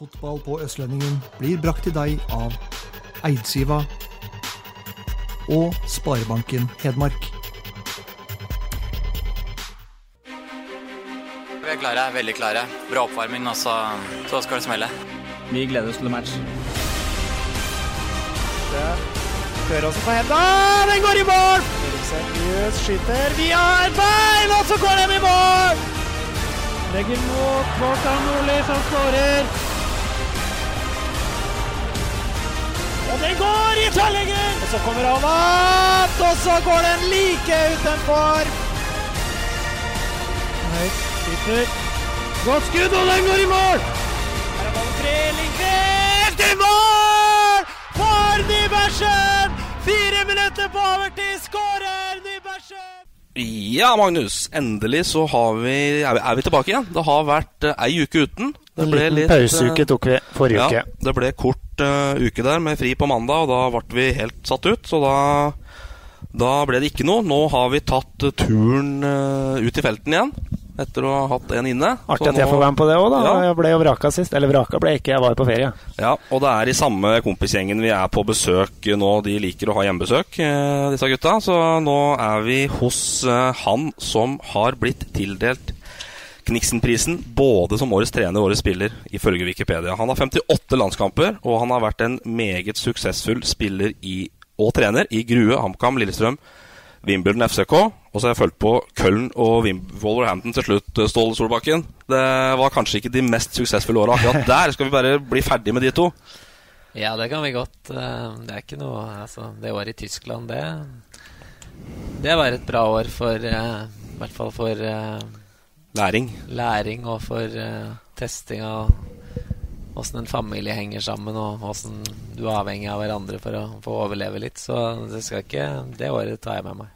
Fotball på Østlendingen blir brakt til deg av Eidsiva og Sparebanken Hedmark. Vi er klare, veldig klare. Bra oppvarming, og så, så skal det smelle. Vi gleder oss til match. Også på henda. Den går i mål! Seriøs skyter via et bein, og så går den i mål! Legger mot Morten Nordli, som skårer. Og den går i tverrlegger! Og så kommer han opp, og så går den like utenfor. Høyt, skyter. Godt skudd, og den går i mål! Her er ballen tre, Lindqvist i mål! For Nybergsen! Fire minutter på overtid, skårer Nybergsen! Ja, Magnus. Endelig så vi, er, vi, er vi tilbake igjen. Det har vært uh, ei uke uten. Det En liten litt, pauseuke eh, tok vi forrige ja, uke. Det ble kort uh, uke der med fri på mandag, og da ble vi helt satt ut. Så da, da ble det ikke noe. Nå har vi tatt eh, turen uh, ut i felten igjen. Etter å ha hatt en inne. Artig at jeg får være med på det òg, da. Ja. Jeg ble jo vraka sist. Eller vraka ble jeg ikke, jeg var på ferie. Ja, og det er i samme kompisgjengen vi er på besøk nå. De liker å ha hjemmebesøk, disse gutta. Så nå er vi hos han som har blitt tildelt Kniksen-prisen både som årets trener og årets spiller, ifølge Wikipedia. Han har 58 landskamper, og han har vært en meget suksessfull spiller i, og trener i Grue, HamKam, Lillestrøm, Wimbledon FCK. Og så har jeg fulgt på Köln og Wolverhampton til slutt, eh, Ståle Solbakken. Det var kanskje ikke de mest suksessfulle åra akkurat der. Skal vi bare bli ferdig med de to? Ja, det kan vi godt. Eh, Det er ikke noe Altså, det året i Tyskland, det Det var et bra år for eh, I hvert fall for Læring. læring og for uh, testing av åssen en familie henger sammen, og åssen du er avhengig av hverandre for å få overleve litt. Så det skal ikke Det året tar jeg med meg.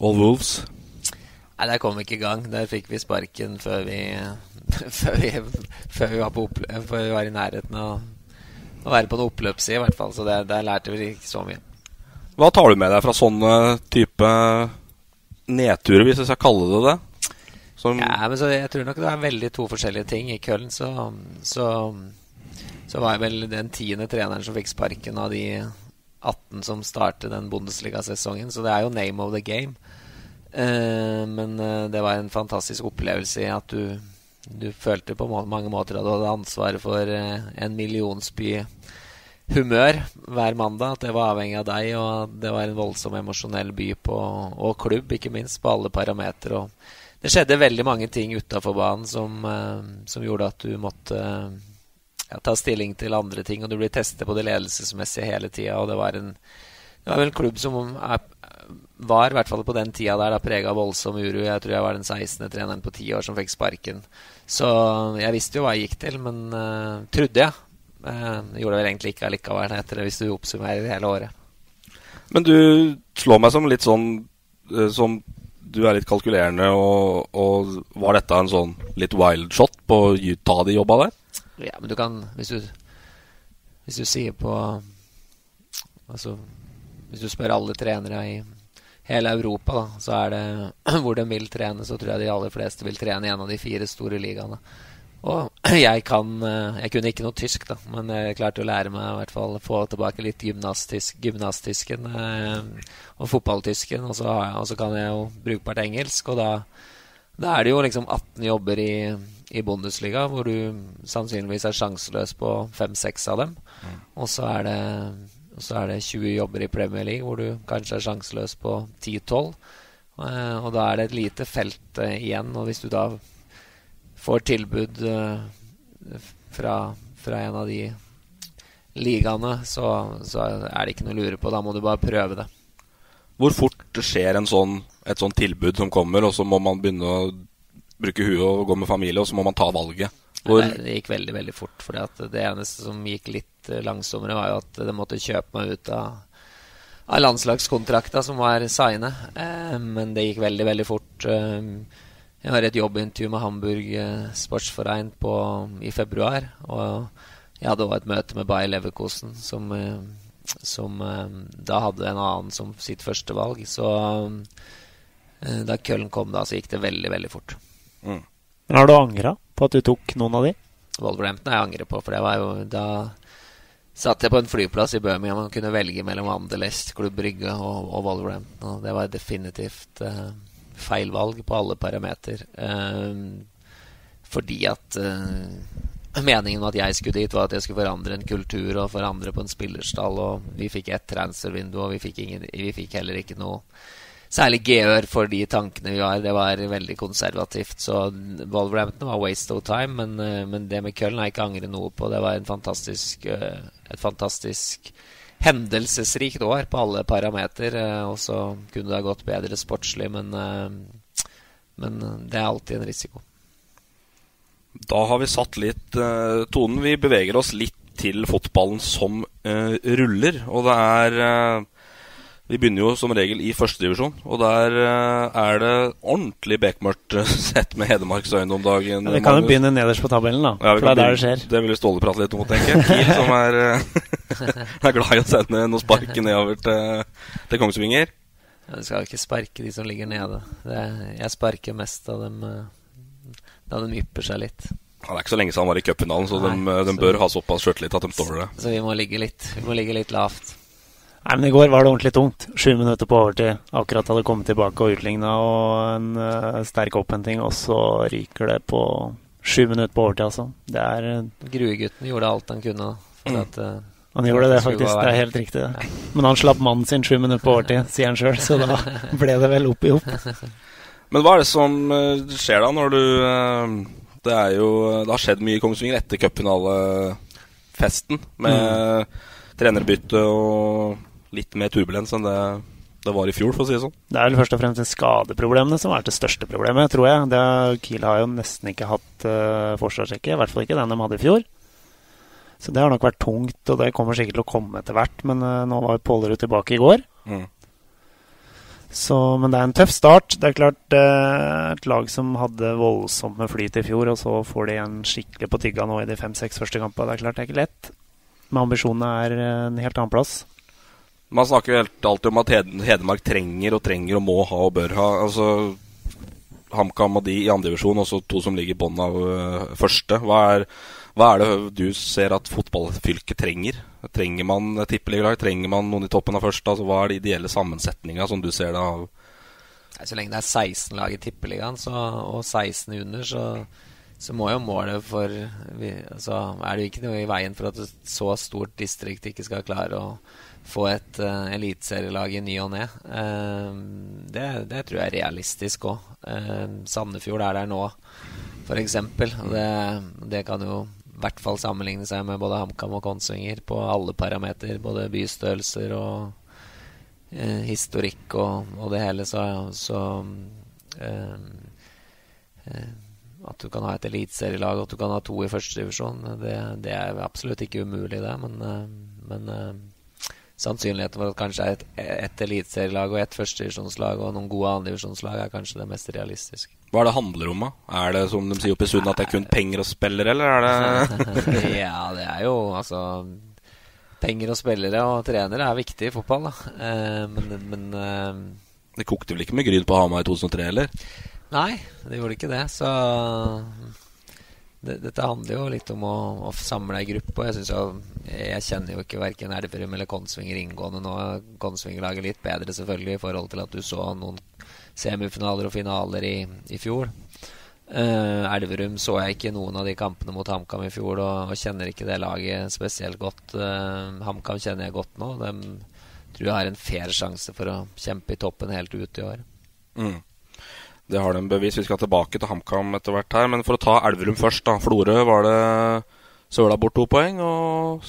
All Wolves. Nei, der kom vi ikke i gang. Der fikk vi sparken før vi Før vi, før vi, var, på opplø før vi var i nærheten av å være på en oppløpsside, i hvert fall. Så der, der lærte vi ikke så mye. Hva tar du med deg fra sånne type nedturer, hvis jeg skal kalle det det? Som, Ja, men så Jeg tror nok det er veldig to forskjellige ting. I Köln så, så, så var jeg vel den tiende treneren som fikk sparken av de 18 som startet den Bundesliga-sesongen. Så det er jo name of the game. Eh, men eh, det var en fantastisk opplevelse i at du, du følte på mange måter at du hadde ansvaret for eh, en millionsby humør hver mandag. At det var avhengig av deg, og det var en voldsom emosjonell by på, og klubb, ikke minst, på alle parametere. Og det skjedde veldig mange ting utafor banen som, eh, som gjorde at du måtte eh, ja, ta stilling til andre ting, og du blir testet på det ledelsesmessige hele tida. Og det var en det var en klubb som er, var, i hvert fall på den tida der, prega av voldsom uro. Jeg tror jeg var den 16. treneren på ti år som fikk sparken. Så jeg visste jo hva jeg gikk til, men uh, trodde jeg. Uh, gjorde vel egentlig ikke allikevel, etter det, hvis du oppsummerer hele året. Men du slår meg som litt sånn uh, Som du er litt kalkulerende, og, og var dette en sånn litt wild shot på å ta de jobba der? Ja, men du kan Hvis du, hvis du sier på Altså Hvis du spør alle trenere i hele Europa, da, så er det hvor de vil trene, så tror jeg de aller fleste vil trene i en av de fire store ligaene. Og jeg kan eh, Jeg kunne ikke noe tysk, da, men jeg klarte å lære meg i hvert fall få tilbake litt gymnastisk, gymnastysken eh, og fotballtysken, og så, jeg- og så kan jeg jo brukbart engelsk, og da da er det jo liksom 18 jobber i, i Bundesliga, hvor du sannsynligvis er sjanseløs på 5-6 av dem. Og så er, det, så er det 20 jobber i Premier League, hvor du kanskje er sjanseløs på 10-12. Eh, og da er det et lite felt eh, igjen. Og hvis du da får tilbud eh, fra, fra en av de ligaene, så, så er det ikke noe å lure på. Da må du bare prøve det. Hvor fort skjer en sånn, et sånt tilbud som kommer, og så må man begynne å bruke huet og gå med familie, og så må man ta valget? Hvor... Det, det, gikk veldig veldig fort. For det eneste som gikk litt eh, langsommere, var jo at de måtte kjøpe meg ut av, av landslagskontrakta som var signet. Eh, men det gikk veldig, veldig fort. Eh, jeg har et jobbintervju med Hamburg eh, Sportsforein på, i februar. Og jeg hadde òg et møte med Bayer Leverkosen, som, eh, som eh, da hadde en annen som sitt første valg. Så da Køllen kom da, så gikk det veldig, veldig fort. Mm. Men Har du angra på at du tok noen av de? Wolverhampton har jeg angret på, for det var jo da satt jeg på en flyplass i Birmingham og kunne velge mellom Anderlecht, Klubb Brygge og, og Wolverhampton. Og det var definitivt uh, feil valg på alle parameter. Uh, fordi at uh, meningen med at jeg skulle dit, var at jeg skulle forandre en kultur og forandre på en spillerstall. Og vi fikk ett transfervindu, og vi fikk, ingen, vi fikk heller ikke noe særlig gehør for de tankene vi har. Det var veldig konservativt. Så Wolverhampton var waste of time, men, eh, men det med Köln har jeg ikke angret noe på. Det var fantastisk, eh, et fantastisk hendelsesrikt år på alle parameter. Eh, og så kunne det ha gått bedre sportslig, men, men det er alltid en risiko. Da har vi satt litt uh, tonen. Vi beveger oss litt til fotballen som uh, ruller. Og det er uh, vi begynner jo som regel i førstedivisjon, og der uh, er det ordentlig bekmørkt uh, sett med Hedmarks øyne om dagen. Ja, vi kan jo begynne nederst på tabellen, da. Ja, for det er der det skjer. Det vil Ståle prate litt om, tenker jeg. Kiel som er, uh, er, glad i å sende noen spark nedover til, til Kongsvinger. Ja, du skal ikke sparke de som ligger nede. Det, jeg sparker mest av dem da de ypper seg litt. Ja, det er ikke så lenge siden han var i cupfinalen, så Nei, de, de så bør ha såpass sjøltillit at de tåler det. Så vi må ligge litt, vi må ligge litt lavt. Nei, men I går var det ordentlig tungt. Sju minutter på overtid. Akkurat hadde kommet tilbake og utligna og en uh, sterk opphenting, og så ryker det på sju minutter på overtid, altså. Det er uh, Gruegutten gjorde alt han kunne. For at, uh, han gjorde det, faktisk. Det er helt riktig. Ja. Men han slapp mannen sin sju minutter på overtid, sier han sjøl, så da ble det vel opp i opp. Men hva er det som skjer da, når du Det er jo Det har skjedd mye i Kongsvinger etter cupfinalefesten, med mm. trenerbytte og litt mer turbulens enn det det var i fjor, for å si det sånn. Det er vel først og fremst skadeproblemene som er det største problemet, tror jeg. Det, Kiel har jo nesten ikke hatt uh, forsvarsrekke, i hvert fall ikke den de hadde i fjor. Så det har nok vært tungt, og det kommer sikkert til å komme etter hvert. Men uh, nå var Pålerud tilbake i går. Mm. Så, men det er en tøff start. Det er klart uh, et lag som hadde voldsomt med flyt i fjor, og så får de en skikkelig på tygga nå i de fem-seks første kampene. Det er klart det er ikke lett. Men ambisjonene er en helt annen plass. Man snakker jo helt alltid om at Hedmark trenger og trenger og må ha og bør ha. Altså HamKam og de i andredivisjon, også to som ligger i bånn av uh, første. Hva er, hva er, det du ser at fotballfylket trenger? Trenger man tippeligalag? Trenger man noen i toppen av første? Altså, hva er de ideelle sammensetninga som du ser det av? Så lenge det er 16 lag i tippeligaen og 16 under, så, så må jo målet for vi, altså, Er det jo ikke noe i veien for at et så stort distrikt ikke skal klare å få et uh, eliteserielag i ny og ne. Uh, det, det, tror jeg er realistisk òg. Uh, Sandefjord er der nå, f.eks. Det, det kan jo i hvert fall sammenligne seg med både HamKam og Kongsvinger på alle parameter. Både bystørrelser og historikk og, og, det hele. Så, så at du kan ha et eliteserielag, og at du kan ha to i førstedivisjon, det, det er absolutt ikke umulig, det. Men, men sannsynligheten for at kanskje et, et eliteserielag og et førstedivisjonslag og noen gode andredivisjonslag er kanskje det mest realistiske. Hva er det handler om, da? Er det som de sier oppe i Sund, at det er kun penger og spillere, eller er det Ja, det er jo altså Penger og spillere og trenere er viktig i fotball, da. Eh, men, men eh, Det kokte vel ikke med gryn på Hamar i 2003, eller? Nei, det gjorde ikke det. Så det, dette handler jo litt om å, å samle ei gruppe. Jeg, jo, jeg, kjenner jo ikke verken Elverum eller Konsvinger inngående nå. Konsvinger lager litt bedre, selvfølgelig, i forhold til at du så noen semifinaler og finaler i, i fjor. Uh, Elverum så jeg ikke noen av de kampene mot HamKam i fjor, og, og, kjenner ikke det laget spesielt godt. Uh, HamKam kjenner jeg godt nå. De tror jeg har en fair sjanse for å kjempe i toppen helt ut i år. Mm. Det har de bevis. Vi skal tilbake til HamKam etter hvert her. Men for å ta Elverum først, da. Florø var det søla bort to poeng, og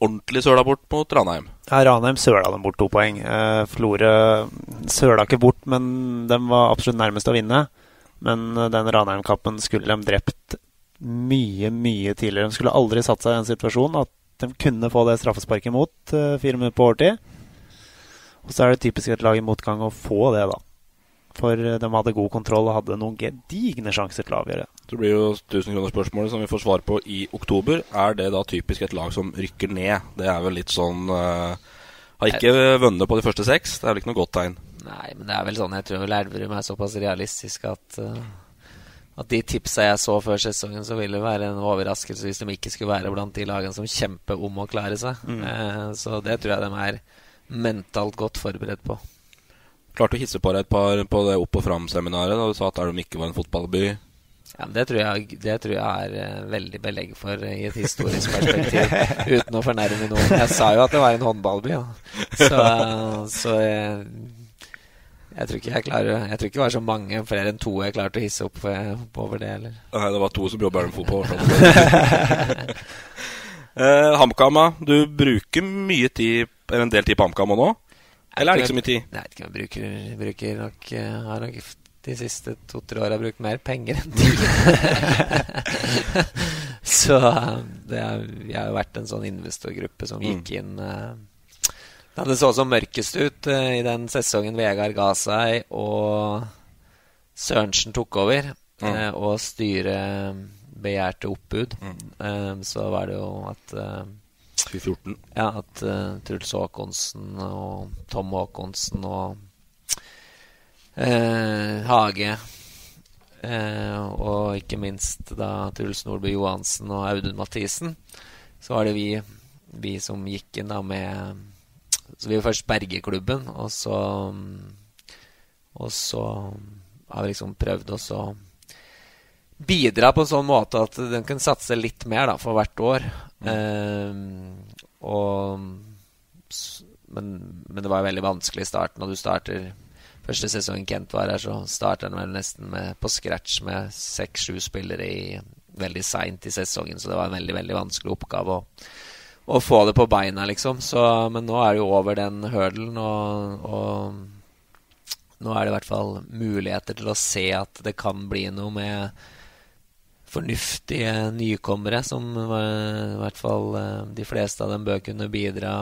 ordentlig søla bort mot Ranheim. Ja, Ranheim søla dem bort to poeng. Eh, Florø søla ikke bort, men de var absolutt nærmest å vinne. Men eh, den Ranheim-kappen skulle de drept mye, mye tidligere. De skulle aldri satt seg i en situasjon at de kunne få det straffesparket imot uh, fire minutter på overtid. Og så er det typisk et lag i motgang å få det, da. For uh, de hadde god kontroll og hadde noen gedigne sjanser til å avgjøre. Det blir jo 1000 kroner spørsmålet som vi får svar på i oktober. Er det da typisk et lag som rykker ned? Det er vel litt sånn uh, Har ikke vunnet på de første seks. Det er vel ikke noe godt tegn. Nei, men det er vel sånn Jeg tror Elverum er såpass realistisk at uh, at de tipsa jeg så før sesongen, så ville det være en overraskelse hvis de ikke skulle være blant de lagene som kjemper om å klare seg. Mm. Uh, så det tror jeg de er mentalt godt forberedt på. Klarte å hisse på deg et par på det Opp og Fram-seminaret da du sa at Elverum ikke var en fotballby. Ja, det tror, jeg, det tror jeg er uh, veldig belegg for i et historisk perspektiv. uten å fornærme noen. Jeg sa jo at det var en håndballby. Ja. Så, så jeg tror ikke jeg klarer Jeg tror ikke det var så mange flere enn to jeg klarte å hisse opp over det. Eller. Nei, det var to som jobba med fotball. eh, HamKam, du bruker mye tid Eller en del tid på HamKam nå? Eller er det ikke så mye tid? Nei, ikke, jeg bruker, bruker nok eh, Har nok de siste to-tre åra brukt mer penger enn tid. så eh, det er, vi har jo vært en sånn investorgruppe som gikk mm. inn uh, ja, det så som mørkest ut i den sesongen Vegard ga seg og Sørensen tok over, mm. og styret begjærte oppbud. Mm. Så var det jo at 2014. Ja, at Truls Håkonsen og Tom Håkonsen og Hage og ikke minst da Truls Nordby Johansen og Audun Mathisen, så var det vi, vi som gikk inn da med så vi var først Bergeklubben, og så Og så har vi liksom prøvd oss å bidra på en sånn måte at den kan satse litt mer da, for hvert år. Mm. Og men, men, det var veldig vanskelig i starten. Når du starter første sesongen Kent var her, så starter han vel nesten med, på scratch med seks-sju spillere i, veldig seint i sesongen. Så det var en veldig, veldig vanskelig oppgave. å å få det på beina, liksom. Så, men nå er det jo over den hurdlen, og, og, nå er det i hvert fall muligheter til å se at det kan bli noe med fornuftige nykommere, som i hvert fall eh, de fleste av dem bør kunne bidra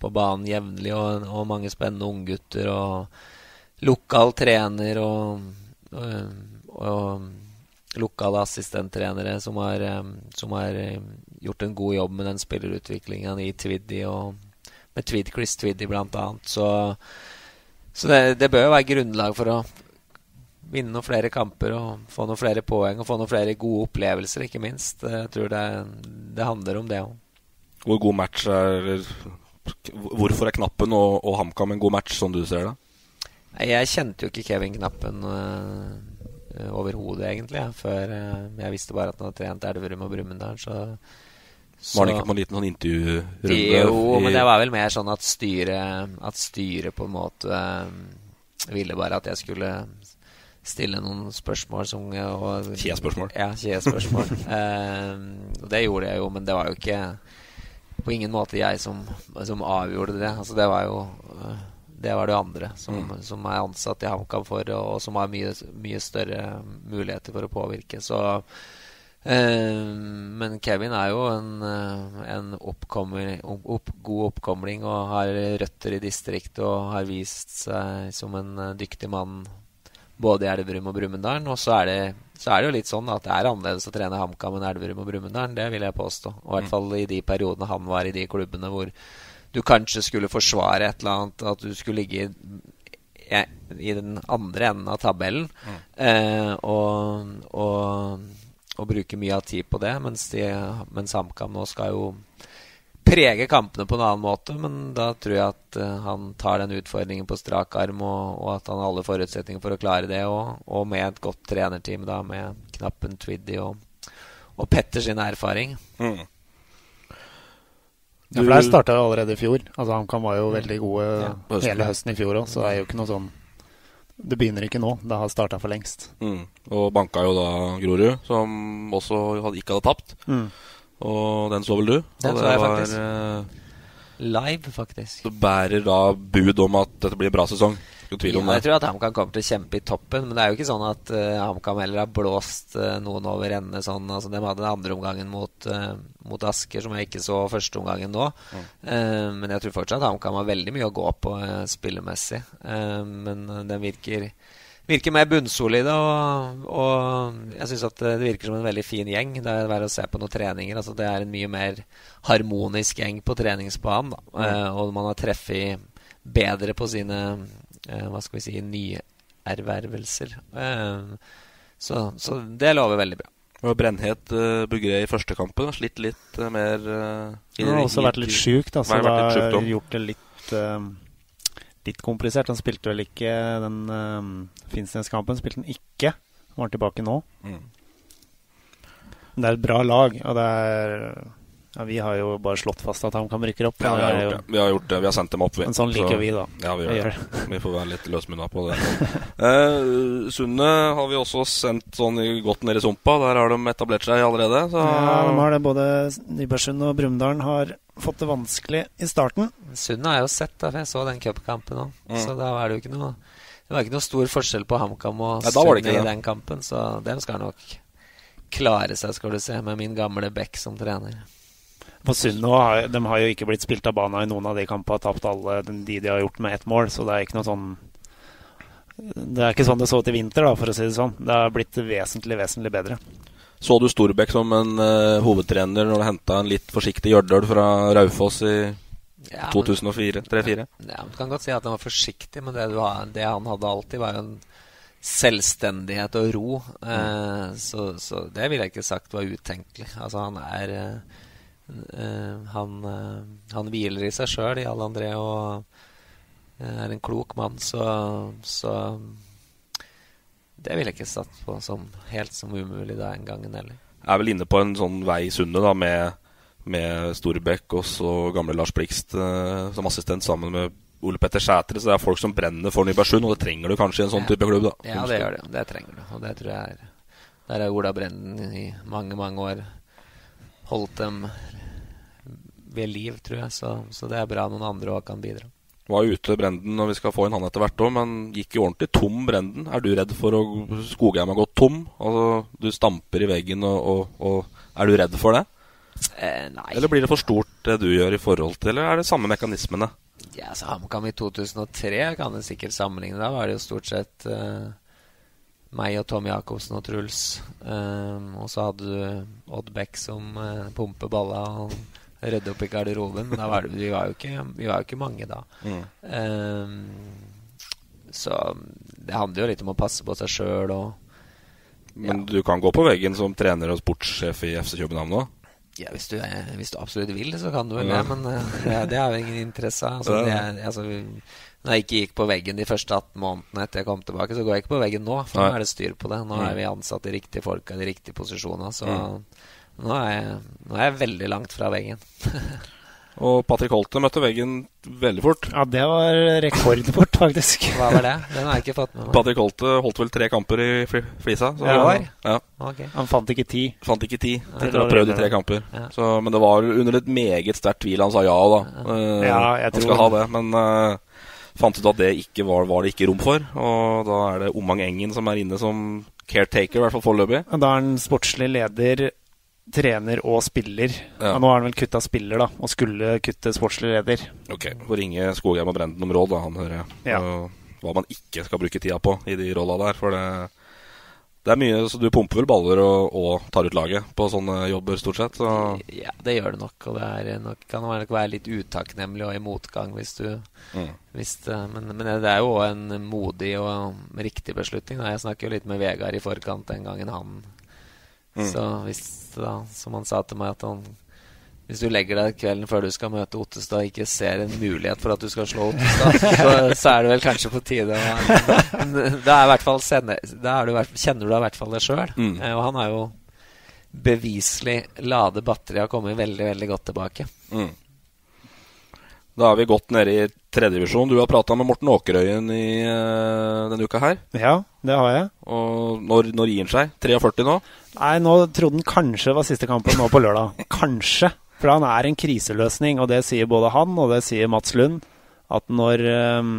på banen jevnlig, og, og, mange spennende unggutter, og lokal trener og, og, og lokale assistenttrenere som har, som har gjort en god jobb med den spillerutviklingen i Twiddy og med Twid, Chris Twiddy bl.a. Så, så det, det, bør jo være grunnlag for å vinne noen flere kamper og få noen flere poeng og få noen flere gode opplevelser, ikke minst. Jeg tror det, det handler om det òg. Hvor god match er Hvorfor er Knappen og, og HamKam en god match, som du ser det? Jeg kjente jo ikke Kevin Knappen uh, overhodet, egentlig, før uh, jeg visste bare at han hadde trent Elverum og Brumunddal. Så så, var det ikke på en liten sånn intervjurunde? Jo, men det var vel mer sånn at styret, at styret på en måte ville bare at jeg skulle stille noen spørsmål som Kje-spørsmål? Ja, kje-spørsmål. um, det gjorde jeg jo, men det var jo ikke på ingen måte jeg som, som avgjorde det. Altså, det var jo det var det andre som, mm. som er ansatt i HamKam for, og, og som har mye, mye større muligheter for å påvirke. Så Eh, men Kevin er jo en, eh, en oppkommer, opp, god oppkomling og har røtter i distriktet og har vist seg som en eh, dyktig mann både i Elverum og Brumunddal. Og så er, det, så er, det, jo litt sånn at det er annerledes å trene HamKam enn Elverum og Brumunddal. Det vil jeg påstå. Og i hvert mm. fall i de periodene han var i de klubbene hvor du kanskje skulle forsvare et eller annet, at du skulle ligge i, i den andre enden av tabellen. Mm. Eh, og, og og bruke mye av tid på det. Mens, de, mens HamKam nå skal jo prege kampene på en annen måte. Men da tror jeg at uh, han tar den utfordringen på strak arm, og, og, at han har alle forutsetninger for å klare det. Og, og med et godt trenerteam da, med Knappen, Twiddy og, og Petter sin erfaring. Mm. Ja, for Der starta jo allerede i fjor. Altså HamKam var jo veldig gode ja. hele høsten i fjor òg, så det er jo ikke noe sånn det begynner ikke nå. Det har starta for lengst. Mm. Og banka jo da Grorud, som også ikke hadde tapt. Mm. Og den så vel du? Den så jeg faktisk. Eh, live, faktisk. Du bærer da bud om at dette blir en bra sesong? Tvil om ja. Jeg tror at HamKam kommer til å kjempe i toppen, men det er jo ikke sånn at uh, HamKam heller har blåst uh, noen over ende. Sånn, altså, de hadde den andre omgangen mot, uh, mot Asker, som jeg ikke så første omgangen nå. Mm. men jeg tror fortsatt HamKam har veldig mye å gå på spillemessig. men den virker virker mer bunnsolide. Og, og jeg syns det virker som en veldig fin gjeng. Det er bare å se på noen treninger. Altså det er en mye mer harmonisk gjeng på treningsbanen. Mm. Uh, og man har treffet bedre på sine uh, hva skal vi si nyervervelser. Uh, så, så, det lover veldig bra. Og Brennhet uh, Bugre i første kampen har slitt litt mer uh, Han har også vært litt sjuk, da, så det har gjort det litt litt komplisert. Han spilte vel ikke den uh, Finnsnes-kampen. Spilte han ikke. Han var tilbake nå. Mm. Det er et bra lag, og det er ja, Vi har jo bare slått fast at han kan rykke opp. Ja, vi har, gjort det. vi har gjort det. Vi har sendt dem opp, vi. Men sånn liker så, vi, da. Ja, vi gjør det. Vi får være litt løsmunna på det. eh, Sunne har vi også sendt sånn godt ned i sumpa. Der har de etablert seg allerede. Så. Ja, de har det. Både Nybergsund og Brumunddal har fått det vanskelig i starten. Sundet har jeg jo sett, da, for jeg så den cupkampen òg. Mm. Så da er det jo ikke noe Det var ikke noe stor forskjell på HamKam og Sundet i den kampen, så dem skal nok klare seg, skal du se, med min gamle Beck som trener. For Sundet de har jo ikke blitt spilt av bana i noen av de kampene, tapt alle de de har gjort med ett mål, så det er ikke noe sånn Det er ikke sånn det så ut i vinter, da, for å si det sånn. Det har blitt vesentlig, vesentlig bedre. Så du Storbekk som en uh, hovedtrener når du henta en litt forsiktig Gjørdøl fra Raufoss i ja, 2004-2004? Ja, Du kan godt si at han var forsiktig, men det, har, det, han hadde alltid, var jo en selvstendighet og ro. Mm. Uh, så, så, det ville jeg ikke sagt var utenkelig. Altså, han er uh, han, han, hviler i seg sjøl, i alle André, og er en klok mann, så, så det ville jeg ikke satt på som helt som umulig da en gang heller. Jeg er vel inne på en sånn vei i sundet da, med, med Storbekk og så gamle Lars Blikst eh, som assistent sammen med Ole Petter Sætre. Så det er folk som brenner for Nybergsund, og det trenger du kanskje i en sånn ja. type klubb? da. Ja, det gjør det. Det trenger du. Og det tror jeg er Der er Ola Brenden i mange, mange år holdt dem ved liv, tror jeg. Så, så det er bra noen andre òg kan bidra var ute Brenden når vi skal få inn han etter hvert òg, men gikk jo ordentlig tom Brenden. Er du redd for å Skogheim har gått tom? Altså, du stamper i veggen, og, og, og Er du redd for det? Eh, nei. Eller blir det for stort det du gjør i forhold til, eller er det samme mekanismene? Ja, så HamKam i 2003 kan det sikkert sammenligne. Da var det jo stort sett uh, meg og Tom Jacobsen og Truls. Um, og så hadde du Odd Beck som uh, pumper balla. Og rydder opp i garderoben. Men var det, vi, var jo ikke, vi var jo ikke mange da. Mm. Um, så det handler jo litt om å passe på seg sjøl og Men ja. du kan gå på veggen som trener og sportssjef i FC København nå? Ja, hvis du, hvis du, absolutt vil, så kan du vel det. Men ja, det, det har jo ingen interesse av. Altså, når jeg ikke gikk på veggen de første 18 månedene etter jeg kom tilbake, så går jeg ikke på veggen nå. For Nei. nå er det styr på det. Nå mm. er vi ansatt i riktige folk i de riktige posisjoner. Så mm. Nå er jeg, nå er jeg veldig langt fra veggen. og Patrick Holte møtte veggen veldig fort. Ja, det var rekordfort, faktisk. Hva var det? Den har jeg ikke fått med meg. Patrick Holte holdt vel tre kamper i Flisa. Så, ja, ja. Okay. Han fant ikke ti. Fant ikke ti etter å ha prøvd i tre kamper. Ja. Så, men det var under et meget sterkt tvil han sa ja, da. Uh, ja, jeg han skal ha det. Men uh, fant ut at det ikke var, var det ikke rom for. Og da er det Omang Engen som er inne som caretaker, i hvert fall foreløpig. Da er han sportslig leder trener og spiller. Ja. Nå har han vel kutta spiller, da, og skulle kutte sportslig leder. Ok, Får ringe Skogheim og Brenden om råd, da, han hører jeg. Ja. hva man ikke skal bruke tida på i de rolla der. For det, det er mye Så du pumper vel baller og, og, tar ut laget på sånne jobber, stort sett? Så. Ja, det gjør det nok. Og det er nok, kan nok være litt utakknemlig og i motgang hvis du mm. hvis det, men, men, det er jo en modig og riktig beslutning. Da. Jeg snakker jo litt med Vegard i forkant den gangen han Mm. Så hvis da, som han sa til meg, at han hvis du legger deg kvelden før du skal møte Ottestad, ikke ser en mulighet for at du skal slå Ottestad, så, så er det vel kanskje på tide Da, er hvert fall sende, da du, kjenner du i hvert fall det sjøl. Mm. Eh, og han har jo beviselig lade batteriet og kommet veldig, veldig godt tilbake. Mm. Da er vi godt nede i tredjedivisjon. Du har prata med Morten Åkerøyen i uh, denne uka her. Ja, det har jeg. Og når, når gir han seg? 43 nå? Nei, nå trodde han kanskje var siste kampen nå på lørdag. Kanskje. For han er en kriseløsning, og det sier både han og det sier Mats Lund. At når um,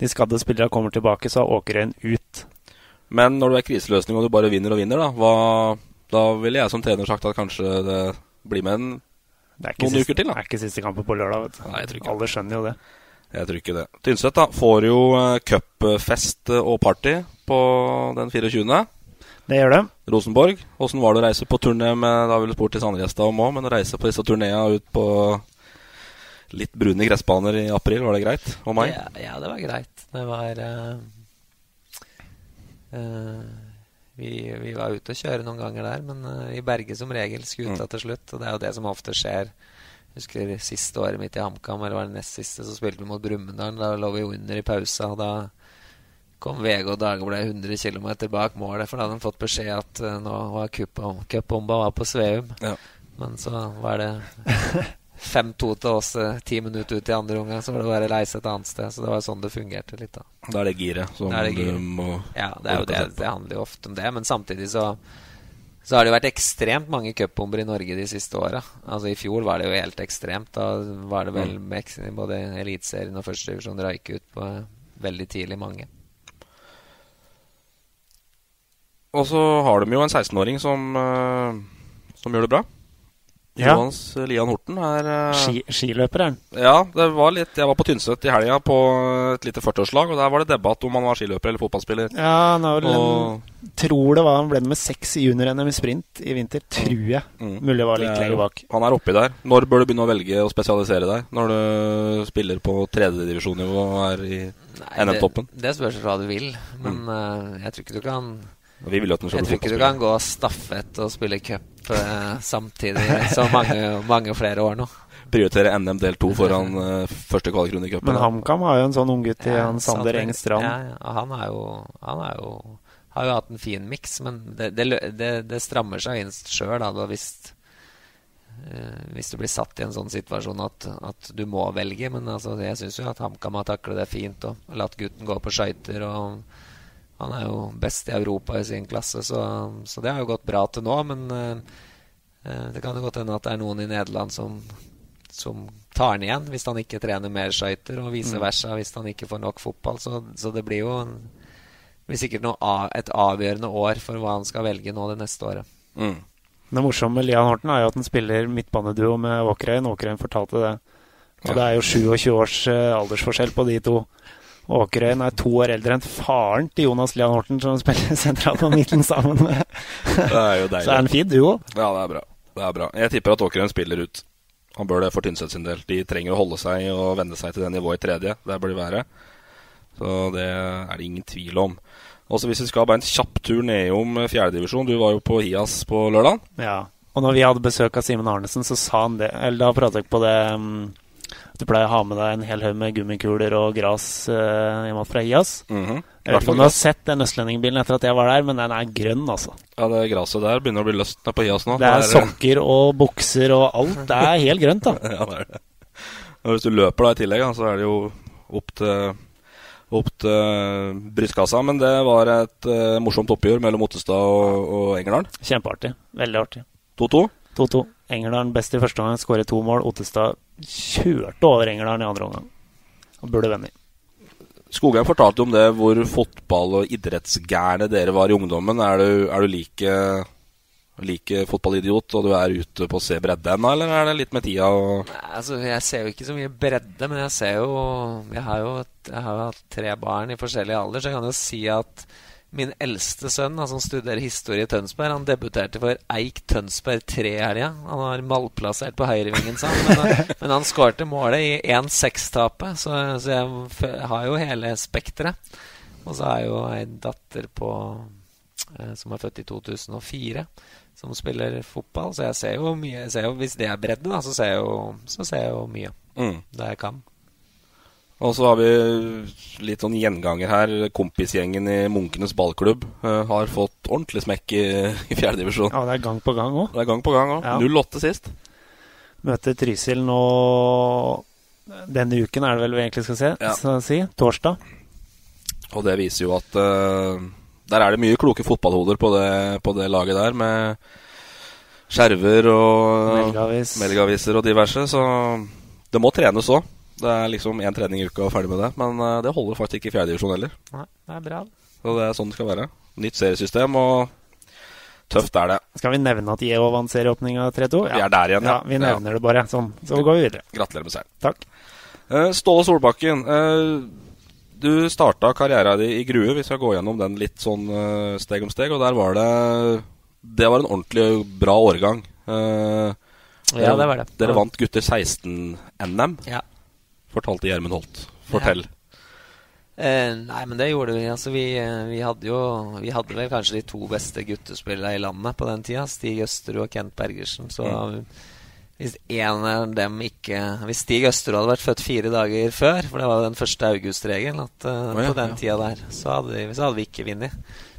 de skadde spillerne kommer tilbake, så er Åkerøyen ut. Men når du er kriseløsning og du bare vinner og vinner, da, hva, da ville jeg som trener sagt at kanskje det blir med en noen siste, uker til. da Det er ikke siste kampen på lørdag. vet du. Nei, jeg tror ikke. Alle skjønner jo det. Jeg tror ikke det. Tynset da, får jo uh, cupfest og party på den 24. Det gjør det. Rosenborg. Åssen var det å reise på turné med Da har vi spurt til Sandgjesta om òg, men å reise på disse turneene ut på litt brune gressbaner i april, var det greit? Og meg? Ja, ja, det var greit. Det var uh, uh, vi, vi, var ute og kjøre noen ganger der, men uh, i Berge som regel skuta mm. til slutt. Og det er jo det som ofte skjer. Jeg husker siste året mitt i HamKam, eller var det nest siste, så spilte vi mot Brumunddal. Da lå vi under i pausa, og da kom VG og Dagbladet 100 km bak målet, for da hadde de fått beskjed at uh, nå var cupbomba var på Sveum. Ja. Men så var det 5-2 til oss uh, ti minutter ut i andre omgang, så var det bare å reise et annet sted. Så det var sånn det fungerte litt. Da Da er det giret som det det gire. du må Ja, det, er jo det, det handler jo ofte om det, men samtidig så så har det jo vært ekstremt mange cupbomber i Norge de siste åra. Altså, I fjor var det jo helt ekstremt. Da var det vel mm. både Eliteserien og førstedivisjon røyk ut på veldig tidlig mange. Og så har de jo en 16-åring som, uh, som gjør det bra. Ja. Johans Lian Horten er uh, Ski, Skiløper, er han. Ja, det var litt Jeg var på Tynset i helga på et lite 40-årslag, og der var det debatt om han var skiløper eller fotballspiller. Ja, han har vel og... en, tror det var Han ble med seks i junior-NM i sprint i vinter, tror jeg. Mm. Mulig det var litt lenger bak. Han er oppi der. Når bør du begynne å velge å spesialisere deg? Når du spiller på tredjedivisjonsnivå og er i NM-toppen? Det, det spørs hva du vil, men mm. uh, jeg tror ikke du kan jeg tror ikke du kan gå stafett og spille cup eh, samtidig så mange, mange, flere år nå. Prioritere NM del to foran uh, første kvalikkrunde i cupen. Men HamKam har jo en sånn unggutt i ja, Sander Eng Strand. Ja, ja, han, er jo, han er jo, har jo hatt en fin miks, men det, det, det, det, strammer seg inn sjøl hvis, uh, hvis du blir satt i en sånn situasjon at, at du må velge. Men altså, jeg syns jo at HamKam har taklet det fint og latt gutten gå på skøyter. og han er jo best i Europa i sin klasse, så, så det har jo gått bra til nå. Men uh, det kan jo godt hende at det er noen i Nederland som, som tar han igjen hvis han ikke trener mer skøyter, og vice mm. versa hvis han ikke får nok fotball. Så, så det blir jo en, blir sikkert noe, et avgjørende år for hva han skal velge nå det neste året. Mm. Det morsomme med Lian Horten er jo at han spiller midtbaneduo med Åkerøyen. Åkerøyen fortalte det. Og det er jo 27 års uh, aldersforskjell på de to. Åkerøyen er to år eldre enn faren til Jonas Lian Horten, som spiller sentralt på midten sammen med Det er jo deilig. Så er en fin duo. Ja, det er bra. Det er bra. Jeg tipper at Åkerøyen spiller ut. Han bør det for Tynset sin del. De trenger å holde seg og venne seg til det nivået i tredje. Der bør de være. Så det er det ingen tvil om. Også hvis vi skal bare en kjapp tur nedom fjerdedivisjon. Du var jo på Hias på lørdag. Ja. Og når vi hadde besøk av Simen Arnesen, så sa han det Eller da pratet jeg på det um du pleier å ha med deg en hel haug med gummikuler og gras uh, hjemme fra IAS. Mm -hmm. Jeg vet ikke om du har sett den østlendingbilen etter at jeg var der, men den er grønn, altså. Ja, det graset der begynner å bli løst nede på IAS nå. Det er, sokker og bukser og alt. Det er helt grønt, da. ja, det er det. Og hvis du løper da i tillegg, så er det jo opp til opp til brystkassa. Men det var et uh, morsomt oppgjør mellom Ottestad og, og Engerdal. Kjempeartig. Veldig artig. 2-2? 2-2. Engerdal best i første omgang, skårer to mål. Ottestad kjørte over Engerdalen i andre omgang. Og burde vunnet. Skogheim fortalte om det, hvor fotball- og idrettsgærne dere var i ungdommen. Er du, er du like, like, fotballidiot og du er ute på å se bredde ennå, eller er det litt med tida? Og... Altså, jeg ser jo ikke så mye bredde, men jeg ser jo Jeg har jo, jeg har jo hatt tre barn i forskjellig alder, så jeg kan jo si at Min eldste sønn, som altså, studerer historie i Tønsberg, han debuterte for Eik Tønsberg 3 i helga. Han var malplassert på høyrevingen, sa han. Men, han, men han skårte målet i 1-6-tapet, så, så, jeg har jo hele spekteret. Og så jeg jo ei datter på eh, som er født i 2004, som spiller fotball. Så jeg ser jo mye ser jo, Hvis det er bredde, da, så ser jeg jo, så ser jeg jo mye. Mm. Det jeg kan. Og så har vi litt sånn gjenganger her. Kompisgjengen i Munkenes ballklubb uh, har fått ordentlig smekk i, i fjerdedivisjon. Ja, det er gang på gang òg. Det er gang på gang òg. Ja. 0-8 sist. Møter Trysil nå denne uken, er det vel vi egentlig skal se, ja. skal si. Torsdag. Og det viser jo at uh, der er det mye kloke fotballhoder på det, på det laget der, med skjerver og Melgavis. melgaviser og diverse. Så det må trenes òg. Det er liksom én trening i uka og ferdig med det. Men uh, det holder faktisk ikke i fjerdedivisjon heller. Nei, det er bra. Så det er sånn det skal være. Nytt seriesystem, og tøft er det. Skal vi nevne at Yeo vant serieåpninga 3-2? Vi er der igjen, ja. ja. Vi nevner det bare. Sånn. Så går vi videre. Gratulerer med seieren. Takk. Uh, Ståle Solbakken, Uh, du starta karrieren din i Grue. Vi skal gå gjennom den litt sånn steg om steg. Og der var det Det var en ordentlig bra årgang. Eh, Ja, det var det. Dere vant gutter 16-NM. Ja. Fortalte Gjermund Holt. Fortell. Eh, nei, men det gjorde vi. Altså, vi, eh, vi hadde jo Vi hadde vel kanskje de to beste guttespillerne i landet på den tida. Stig Østerud og Kent Bergersen. Så Mm. hvis en av dem ikke Hvis Stig Østerud hadde vært født fire dager før, for det var den første august-regelen uh, oh, ja, på den ja. tida der, så hadde, vi- så hadde vi ikke vunnet.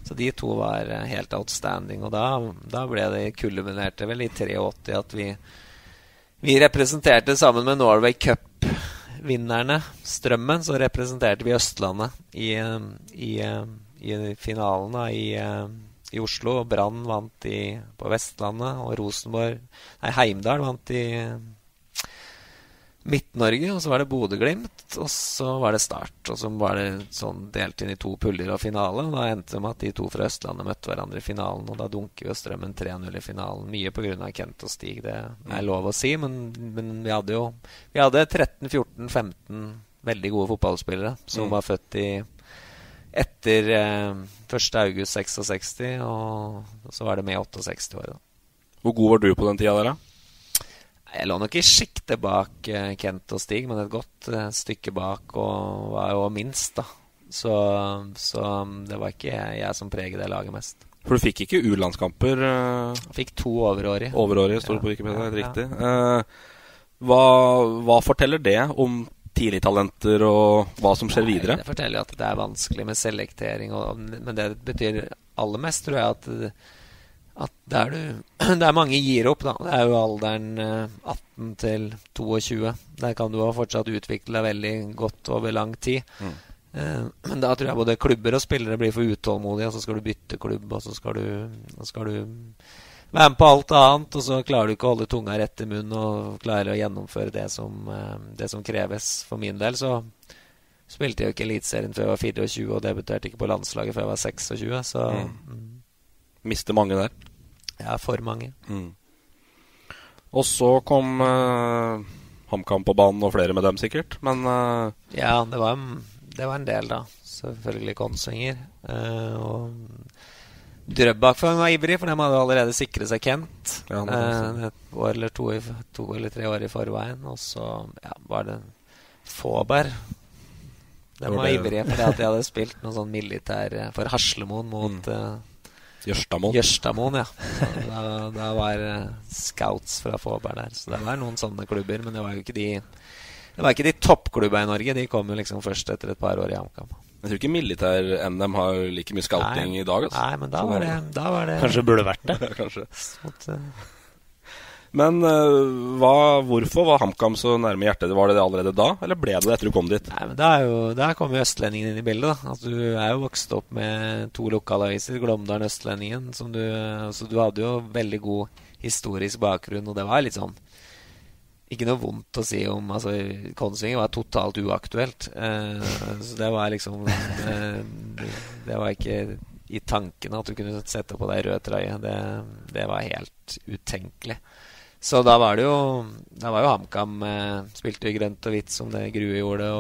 Så de to var eh, helt outstanding. Og da, da ble det kulminerte vel i 83 at vi vi representerte sammen med Norway Cup-vinnerne, Strømmen, så representerte vi Østlandet i, eh, i, eh, i finalen da, i, eh, i Oslo. Brann vant i, på Vestlandet, og Rosenborg Nei, Heimdal vant i Midt-Norge, og så var det Bodø-Glimt, og så var det Start. Og så var det sånn delt inn i to puller og finale. Og da endte det med at de to fra Østlandet møtte hverandre i finalen, og da dunker jo Strømmen 3-0 i finalen. Mye pga. Kent og Stig, det er lov å si, men, men vi hadde jo Vi hadde 13-14-15 veldig gode fotballspillere som Mm. var født i etter eh, 1. august 66, og så var det med 68 år. da. Hvor god var du på den tida der, da? Jeg lå nok i sjiktet bak eh, Kent og Stig, men et godt eh, stykke bak, og var jo minst, da. Så, så um, det var ikke jeg, jeg som preget det laget mest. For du fikk ikke U-landskamper? Uh, fikk to overårige. Overårige, står det Ja, på Wikipedia. Ja. riktig. Eh, hva, hva forteller det om tidligtalenter og hva som skjer videre? Det forteller jo at det er vanskelig med selektering, og, men det betyr aller mest, tror jeg, at, at der du Det er mange gir opp, da. Det er jo alderen eh, 18 til 22. Der kan du ha fortsatt utvikle deg veldig godt over lang tid. Mm. Eh, Men da tror jeg både klubber og spillere blir for utålmodige, og så skal du bytte klubb, og så skal du, så skal du være med på alt annet, og så klarer du ikke å holde tunga rett i munnen og klare å gjennomføre det som, eh, det som kreves. For min del så spilte jeg jo ikke Eliteserien før jeg var 24, og debuterte ikke på landslaget før jeg var 26, så Mm. Mister mange der. Ja, for mange. Mm. Og så kom uh, HamKam på banen, og flere med dem sikkert. Men uh... Ja, det var, det var en del, da. Selvfølgelig Konsinger. Uh, og Drøbak var ivrig, for de hadde allerede sikret seg Kent. Ja, uh, eh, et år eller to, to eller tre år i forveien. Og så ja, var det Fåberg. De var var ivrige fordi at de hadde spilt noe sånn militær eh, for Haslemoen mot eh, Jørstadmoen. Jørstadmoen, ja. Der, da var eh, scouts fra Fåberg der. Så det var noen sånne klubber, men det var jo ikke de Det var ikke de toppklubba i Norge. De kom jo liksom først etter et par år i HamKam. Jeg tror ikke militær-NM har like mye scouting Nei. i dag. Altså. Nei, men da var det- da var det- Kanskje burde vært det. Kanskje. Mot, eh, Men uh, hva, hvorfor var HamKam så nærme hjertet? Var det det allerede da, eller ble det det etter du kom dit? Nei, men jo, Der kommer jo østlendingen inn i bildet. da Altså, Du er jo vokst opp med to lokalaviser, Glåmdalen Østlendingen. Som du, så du hadde jo veldig god historisk bakgrunn, og det var litt sånn Ikke noe vondt å si om altså, Kongsvinger var totalt uaktuelt. Eh, så det var liksom eh, Det var ikke i tankene at du kunne sette på deg rød trøye. Det, det var helt utenkelig. Så da var det jo Da var jo HamKam eh, Spilte grønt og hvitt, som det Grue gjorde.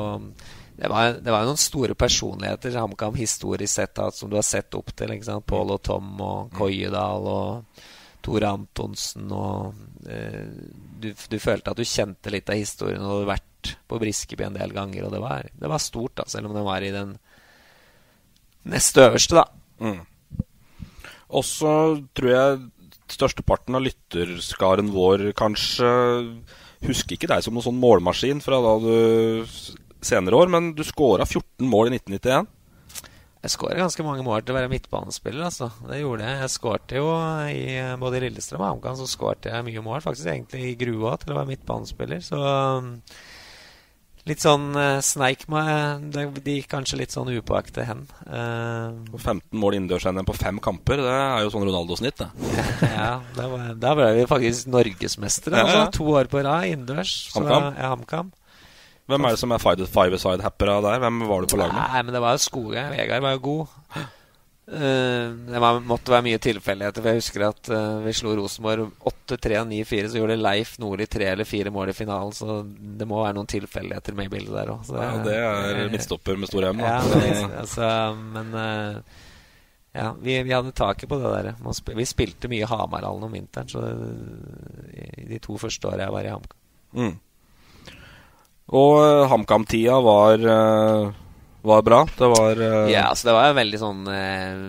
Det var, det var jo noen store personligheter HamKam historisk sett som du har sett opp til. ikke sant? Pål og Tom og Koiedal og Tore Antonsen og eh, du, du følte at du kjente litt av historien og hadde vært på Briskeby en del ganger. Og det var, det var stort, da, selv om det var i den neste øverste, da. Mm. Og så tror jeg størsteparten av lytterskaren vår kanskje husker ikke deg som noen sånn målmaskin fra da du senere år, men du skåra 14 mål i 1991. Jeg skåra ganske mange mål til å være midtbanespiller. altså. Det gjorde jeg. Jeg skårte jo i både i Lillestrøm og HamKam så skårte jeg mye mål. Faktisk egentlig i grua til å være midtbanespiller. Så um, Litt sånn uh, sneik meg De gikk kanskje litt sånn upåaktet hen. Uh, 15 mål innendørs-NM på fem kamper, det er jo sånn Ronaldo-snitt, det. ja, da, var, da ble vi faktisk norgesmestere. Ja, ja. Altså, to år på rad innendørs. HamKam. Hvem er det som er five-a-side-happera der? Hvem var du på lag med? Nei, men Det var jo Skoge. Vegard var jo god. Uh, det måtte være mye tilfeldigheter. For jeg husker at uh, vi slo Rosenborg 8-3-9-4. Så gjorde Leif Nordli tre eller fire mål i finalen. Så det må være noen tilfeldigheter med i bildet der òg. Ja, det er midtstopper med stor M. Ja, altså, men ja, vi, vi, hadde taket på det der. Vi spilte mye Hamarhallen om vinteren. Så i de to første åra jeg var i HamKam. Mm. Og HamKam-tida var var bra. Det var uh... Ja, altså det var en veldig sånn uh,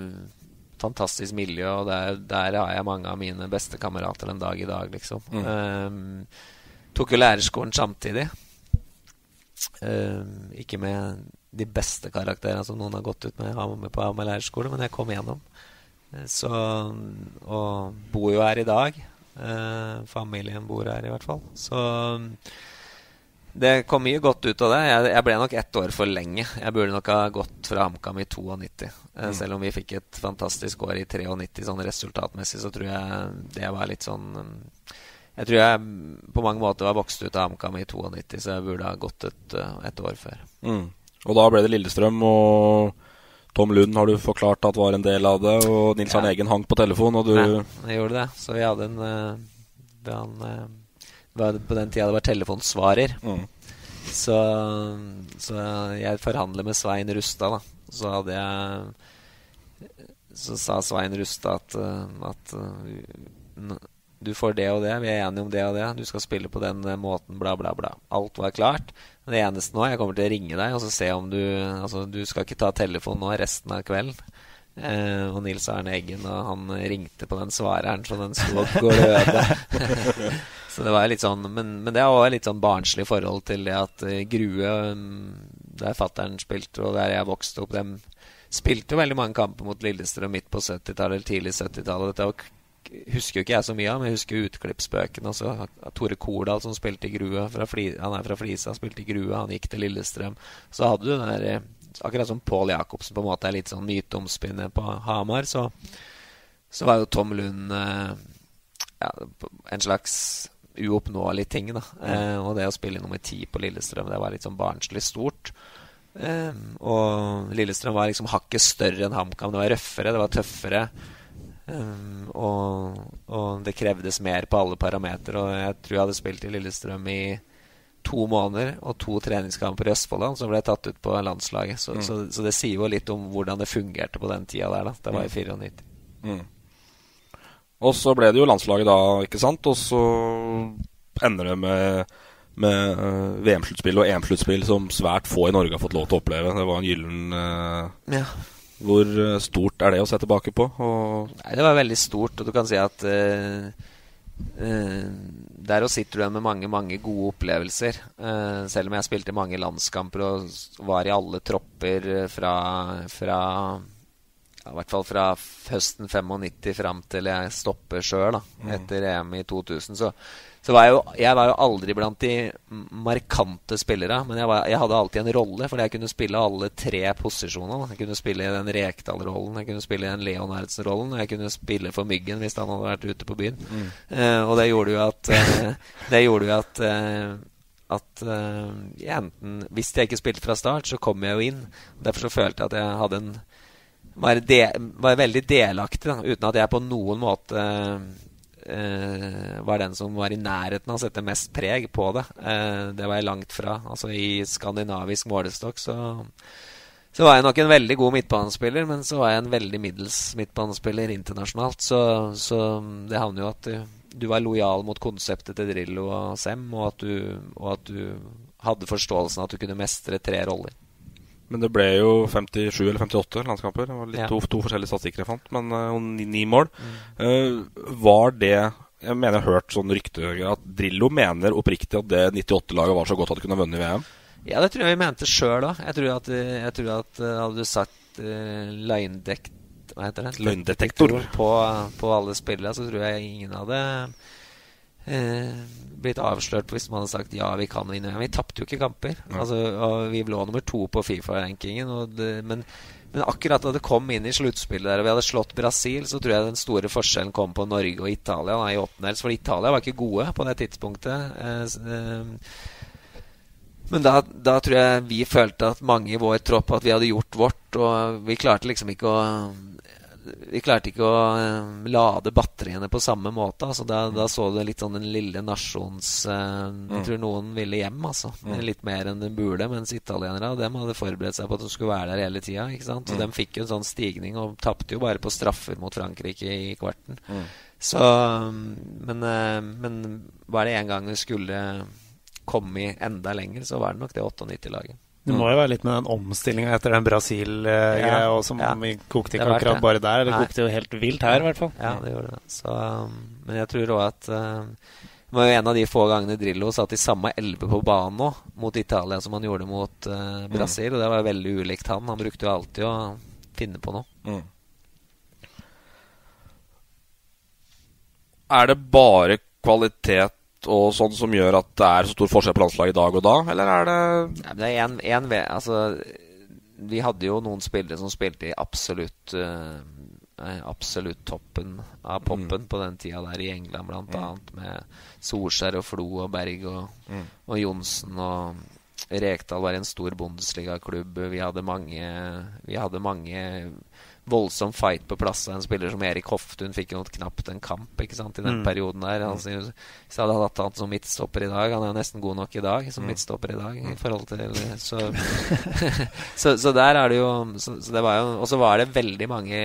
fantastisk miljø, og der, der, har jeg mange av mine beste kamerater den dag i dag, liksom. Mm. Um, tok jo lærerskolen samtidig. Um, ikke med de beste karakterene som noen har gått ut med, med på Hamar lærerskole, men jeg kom igjennom. Eh, så Og bor jo her i dag. Uh, familien bor her, i hvert fall. Så det kom mye godt ut av det. Jeg, jeg, ble nok ett år for lenge. Jeg burde nok ha gått fra HamKam i 92. Eh, mm. Selv om vi fikk et fantastisk år i 93 sånn resultatmessig, så tror jeg det var litt sånn mm, Jeg tror jeg på mange måter var vokst ut av HamKam i 92, så jeg burde ha gått et, eh, et år før. Mm. Og da ble det Lillestrøm, og Tom Lund har du forklart at var en del av det, og Nils Arne ja. Egen hang på telefon, og du Nei, jeg gjorde det. Så vi hadde en, uh, en på den tida det var telefonsvarer. Mm. Så, så, jeg forhandler med Svein Rustad, da. Så hadde jeg Så sa Svein Rustad at, at du får det og det, vi er enige om det og det, du skal spille på den måten, bla, bla, bla. Alt var klart. Det eneste nå, jeg kommer til å ringe deg og så se om du Altså, du skal ikke ta telefonen nå resten av kvelden. Eh, og Nils Arne Eggen, og han ringte på den svareren så den sto og gløda. så det var litt sånn Men, men det var litt sånn barnslig forhold til det at uh, Grue, um, der fattern spilte, og der jeg vokste opp, dem spilte jo veldig mange kamper mot Lillestrøm midt på 70-tallet eller tidlig 70-tallet. Dette husker jo ikke jeg så mye av, men jeg husker utklippsbøkene. Tore Kordal som spilte i Grue. han er fra Flisa, spilte i Grue. Han gikk til Lillestrøm. Så hadde du den der eh, akkurat som Pål Jacobsen på en måte er litt sånn myteomspunnet på Hamar, så, så, var jo Tom Lund eh, ja, en slags uoppnåelig ting. da eh, Og det å spille nummer ti på Lillestrøm, det var litt sånn barnslig stort. Eh, og Lillestrøm var liksom hakket større enn HamKam. Det var røffere, det var tøffere. Um, og, og, det krevdes mer på alle parametere. Og jeg tror jeg hadde spilt i Lillestrøm i to måneder og to treningskamper i Østfold som ble tatt ut på landslaget. Så, mm. så, så, det sier jo litt om hvordan det fungerte på den tida der. da Det var i 94. Mm. Og så ble det jo landslaget da, ikke sant? Og så ender det med, med uh, VM-sluttspill og EM-sluttspill som svært få i Norge har fått lov til å oppleve. Det var en gyllen uh, ja. Hvor uh, stort er det å se tilbake på? Og Nei, det var veldig stort, og du kan si at der og sitter du igjen med mange mange gode opplevelser. Uh, selv om jeg spilte mange landskamper og var i alle tropper fra, fra ja, I hvert fall fra høsten 95 fram til jeg stopper sjøl mm. etter EM i 2000. Så, så var jeg, jo, jeg var jo aldri blant de markante spillere. Men jeg, var, jeg, hadde alltid en rolle, fordi jeg kunne spille alle tre posisjonene. Jeg kunne spille i den Rekdal-rollen, jeg kunne spille i den Leonardsen-rollen, og jeg kunne spille for Myggen hvis han hadde vært ute på byen. Mm. Uh, og det gjorde jo at uh, Det gjorde jo at uh, at uh, enten Hvis jeg ikke spilte fra start, så kom jeg jo inn. Derfor så følte jeg at jeg hadde en Var, de, være veldig delaktig, da, uten at jeg på noen måte Uh, var den som var i nærheten av å sette mest preg på det. Uh, det var jeg langt fra. Altså I skandinavisk målestokk så, så var jeg nok en veldig god midtbanespiller, men så var jeg en veldig middels midtbanespiller internasjonalt. Så, så det havner jo at du, du, var lojal mot konseptet til Drillo og Sem, og at, du, og at du hadde forståelsen at du kunne mestre tre roller. Men det ble jo 57 eller 58 landskamper. Det var litt ja. to, to, forskjellige statistikker jeg fant, men uh, ni, ni, mål. Mm. Uh, var det Jeg mener jeg har hørt sånn rykte at Drillo mener oppriktig at det 98-laget var så godt at de kunne vunnet VM? Ja, det tror jeg vi mente sjøl òg. Jeg tror at, jeg tror at uh, hadde du sagt uh, løgndekt Hva heter det? Løgndetektor på, på alle spillene, så tror jeg ingen hadde uh, blitt avslørt hvis man hadde sagt ja, vi kan vinne. Vi tapte jo ikke kamper. Altså, vi lå nummer to på Fifa-rankingen. Men, men, akkurat da det kom inn i sluttspillet der og vi hadde slått Brasil, så tror jeg den store forskjellen kom på Norge og Italia da, i åttendels. For Italia var ikke gode på det tidspunktet. Eh, eh, men da, da, tror jeg vi følte at mange i vår tropp at vi hadde gjort vårt. Og vi klarte liksom ikke å vi klarte ikke å uh, lade batteriene på samme måte. Altså, da, da, så du litt sånn den lille nasjons uh, Jeg mm. tror noen ville hjem, altså. Mm. Litt mer enn de burde. Mens italienere dem hadde forberedt seg på at de skulle være der hele tida. Så mm. de fikk jo en sånn stigning, og tapte jo bare på straffer mot Frankrike i kvarten. Mm. Så men, uh, men var det en gang vi skulle komme enda lenger, så var det nok det 98-laget. Det må jo være litt med den omstillinga etter den Brasil-greia ja, som ja. vi kokte ikke akkurat bare der. Det kokte jo helt vilt her, i hvert fall. Ja, det gjorde det. Så, um, men jeg tror òg at uh, det var jo en av de få gangene Drillo satt i samme elve på banen nå, mot Italia som han gjorde mot uh, Brasil. Mm. Og det var veldig ulikt han. Han brukte jo alltid å finne på noe. Mm. Er det bare kvalitet og sånn som gjør at det er så stor forskjell på landslaget i dag og da, eller er det ja, Det er en, en altså Vi hadde jo noen spillere som spilte i absolutt uh, Absolutt toppen av poppen mm. på den tida der i England, blant mm. annet med Solskjær og Flo og Berg og, mm. og Johnsen og Rekdal var en stor bondesligaklubb. Vi hadde mange Vi hadde mange voldsom fight på plass. av En spiller som Erik Hoftun fikk jo knapt en kamp ikke sant, i den mm. perioden der. Altså, hvis jeg hadde hatt han som midtstopper i dag Han er jo nesten god nok i dag som mm. midtstopper i dag. I forhold til Så, så, så der er det jo så, så det var jo Og så var det veldig mange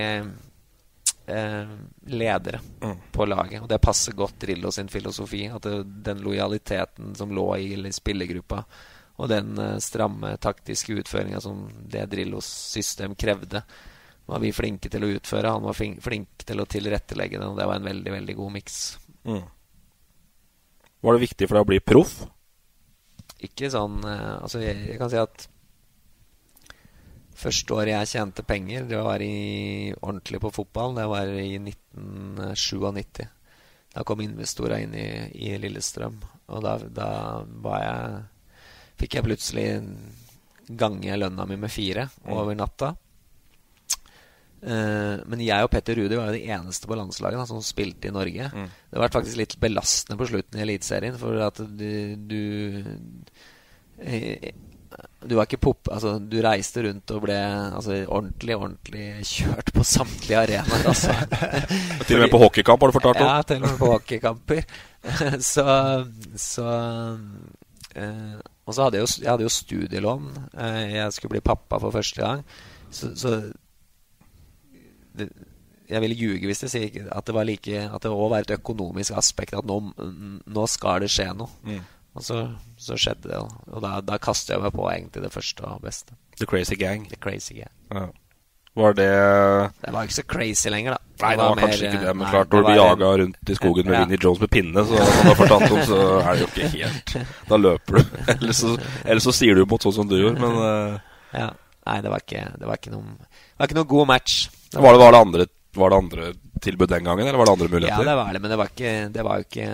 eh, ledere mm. på laget. Og det passer godt Drillo sin filosofi. At det, den lojaliteten som lå i spillergruppa, og den eh, stramme taktiske utføringa som det Drillos system krevde, var vi flinke til å utføre. Han var flink, flink til å tilrettelegge det, og det var en veldig, veldig god miks. Mm. Var det viktig for deg å bli proff? Ikke sånn eh, Altså, jeg, jeg, kan si at Første året jeg tjente penger, det var i, ordentlig på fotball. Det var i 1997. Da kom investorer inn i, i Lillestrøm. Og da, da var jeg Fikk jeg plutselig gange lønna mi med fire mm. over natta. Uh, men jeg og Petter Rudi var jo de eneste på landslaget da, som spilte i Norge. Mm. Det var faktisk litt belastende på slutten i Eliteserien, for at du Du, du var ikke pop... Altså, du reiste rundt og ble altså, ordentlig, ordentlig kjørt på samtlige arenaer, altså. til og med på hockeykamp, har du fortalt om? Ja, til og med på hockeykamper. så så uh, Og så hadde jeg jo, jeg hadde jo studielån. jeg skulle bli pappa for første gang. Så, så jeg ville ljuge hvis jeg sier at det var like At det òg var et økonomisk aspekt. At nå, nå skal det skje noe. Mm. Og så, så, skjedde det. Og da, da kastet jeg meg på egentlig det første og beste. The Crazy Gang. The Crazy Gang. Ja. Var det Det var ikke så crazy lenger, da. Nei, det var, var kanskje mer, ikke det. Men nei, klart, når du blir jaga rundt i skogen med ja. Vinnie Jones med pinne, så, som har fortalt om, så er det jo ikke helt Da løper du. Eller så, eller så sier du imot sånn som du gjorde, men uh... Ja. Nei, det var ikke, det var ikke noen, Det var ikke noe god match. Var det, var, det andre, var det andre tilbud den gangen, eller var det andre muligheter? Ja, det var det, men det var, ikke, det var jo ikke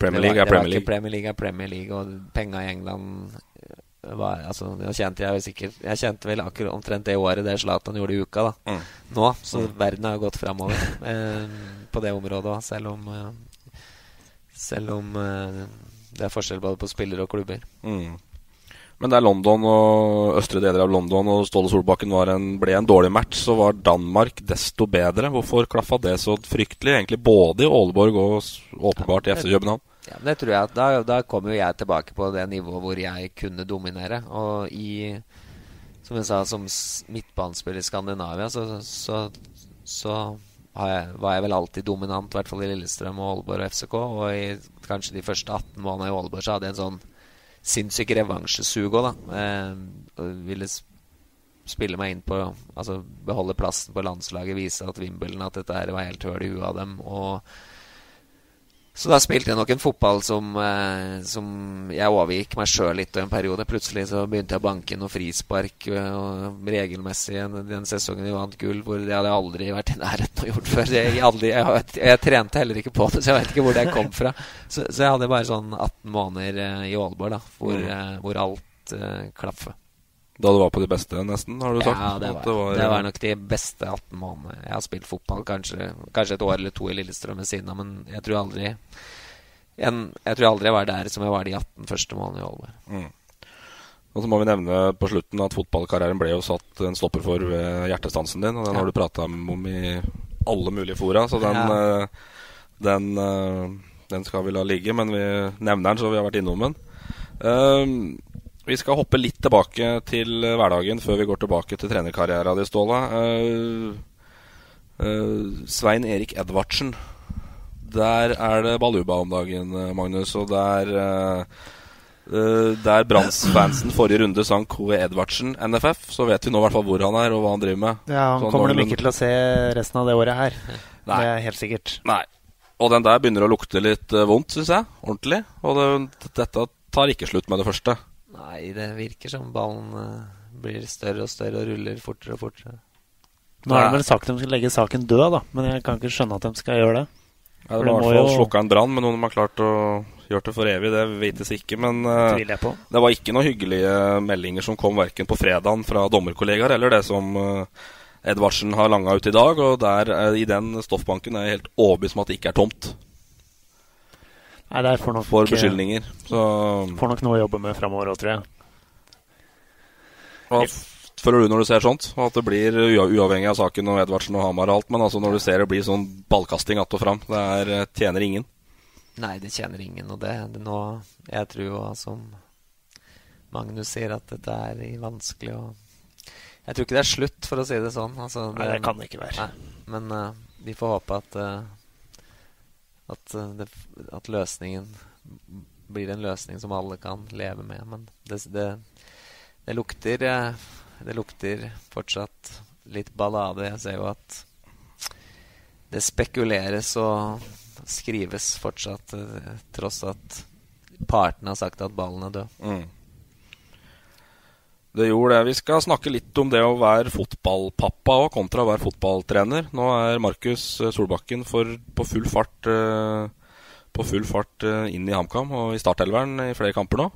Premier League er Premier League. Premier League er Premier League, og penga i England var, altså, jeg kjente jeg sikkert Jeg kjente vel akkurat omtrent det året det Zlatan gjorde i uka. da mm. Nå, så mm. verden har jo gått framover eh, på det området òg, selv om eh, Selv om eh, det er forskjell både på spillere og klubber. Mm. Men der London og østre deler av London og Ståle Solbakken en, ble en dårlig match, så var Danmark desto bedre. Hvorfor klaffa det så fryktelig, egentlig både i Aalborg og åpenbart i FC København? Ja, det tror jeg at da, da kommer jeg tilbake på det nivået hvor jeg kunne dominere. Og i Som jeg sa, som midtbanespiller i Skandinavia, så, så, så jeg, var jeg vel alltid dominant, i hvert fall i Lillestrøm og Aalborg og FCK. Og i kanskje de første 18 månedene i Aalborg så hadde jeg en sånn sinnssyk revansjesug òg, da. Eh, ville spille meg inn på Altså beholde plassen på landslaget, vise at Wimbledon at dette her var helt høl i huet av dem. Og Så da spilte jeg nok en fotball som, eh, som jeg overgikk meg sjøl litt og en periode. Plutselig så begynte jeg å banke noe frispark eh, og regelmessig den sesongen vi vant gull, hvor det hadde jeg aldri vært i nærheten av å gjort før. Jeg, aldri, jeg, jeg, trente heller ikke på det, så jeg vet ikke hvor det kom fra. Så, så jeg hadde bare sånn 18 måneder eh, i Aalborg da, hvor, mm. hvor alt eh, klaffa. Da du var på de beste, nesten? har du sagt? Ja, det var, det var, det var nok de beste 18 månedene. Jeg har spilt fotball kanskje, kanskje, et år eller to i Lillestrøm ved siden av, men jeg tror aldri en, Jeg tror aldri jeg var der som jeg var de 18 første månedene i Aalborg. Mm. Og så må vi nevne på slutten at fotballkarrieren ble jo satt en stopper for ved hjertestansen din. Og den ja. har du prata om i alle mulige fora, så den, ja. Eh, den, eh, den, skal vi la ligge. Men vi nevner den, så vi har vært innom den. Uh, vi skal hoppe litt tilbake til hverdagen før vi går tilbake til trenerkarrieren din, Ståle. Uh, uh, Svein Erik Edvardsen. Der er det baluba om dagen, Magnus. Og der uh, der Branns-fansen forrige runde sang K.E. Edvardsen NFF, så vet vi nå i hvert fall hvor han er og hva han driver med. Ja, Han så kommer de ikke til å se resten av det året her. Nei. Det er helt sikkert. Nei. Og den der begynner å lukte litt vondt, syns jeg. Ordentlig. Og det, dette tar ikke slutt med det første. Nei, det virker som ballen uh, blir større og større og ruller fortere og fortere. Nå har de vel sagt at de skal legge saken død, da, men jeg kan ikke skjønne at de skal gjøre det. Ja, det var i hvert fall jo... slukka en brann, men noen har klart å gjøre det for evig, det vites ikke. Men uh, det var ikke noen hyggelige meldinger som kom verken på fredagen fra dommerkollegaer eller det som uh, Edvardsen har langa ut i dag. Og der, i den stoffbanken er jeg helt overbevist om at det ikke er tomt. Nei, der får nok, for beskyldninger. Så Får nok noe å jobbe med framover òg, tror jeg. Hva føler du når du ser sånt? At det blir uavhengig av saken og Edvardsen og Hamar og alt, men altså når du ser det blir sånn ballkasting att og fram, det er, eh, tjener ingen? Nei, det tjener ingen. Og det, det nå Jeg tror jo, som Magnus sier, at dette er vanskelig å Jeg tror ikke det er slutt, for å si det sånn. Altså, det, nei, det kan det ikke være. Nei, men uh, vi får håpe at uh, at, eh, det, at, løsningen blir en løsning som alle kan leve med. Men det, det, det, lukter eh, Det lukter fortsatt litt ballade. Jeg ser jo at det spekuleres og skrives fortsatt, eh, tross at partene har sagt at ballen er død. Mm. Det gjorde det. Vi skal snakke litt om det å være fotballpappa og kontra å være fotballtrener. Nå er Markus eh, Solbakken for, på full fart uh, På full fart uh, inn i HamKam og i startelveren i flere kamper nå.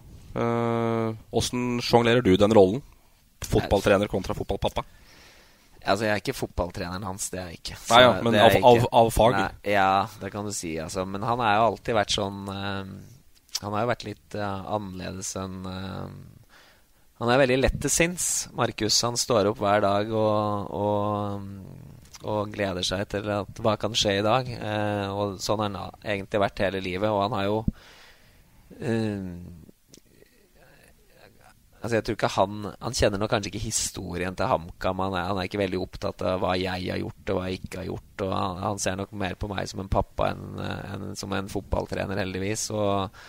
Åssen uh, sjonglerer du den rollen? Fotballtrener kontra fotballpappa? Altså, Jeg er ikke fotballtreneren hans, det er jeg ikke. Nei, ja, Men av, av, av, fag? Nei, ja, det kan du si. Altså. Men han har jo alltid vært sånn Han har jo vært litt annerledes enn han er veldig lett til sinns, Markus. Han står opp hver dag og, og, og, gleder seg til at hva kan skje i dag. Eh, og sånn har han egentlig vært hele livet. Og han har jo eh, Altså jeg tror ikke Han Han kjenner nok kanskje ikke historien til HamKam. Han, han, er ikke veldig opptatt av hva jeg har gjort og hva jeg ikke har gjort. Han, han ser nok mer på meg som en pappa enn, enn som en fotballtrener, heldigvis. Og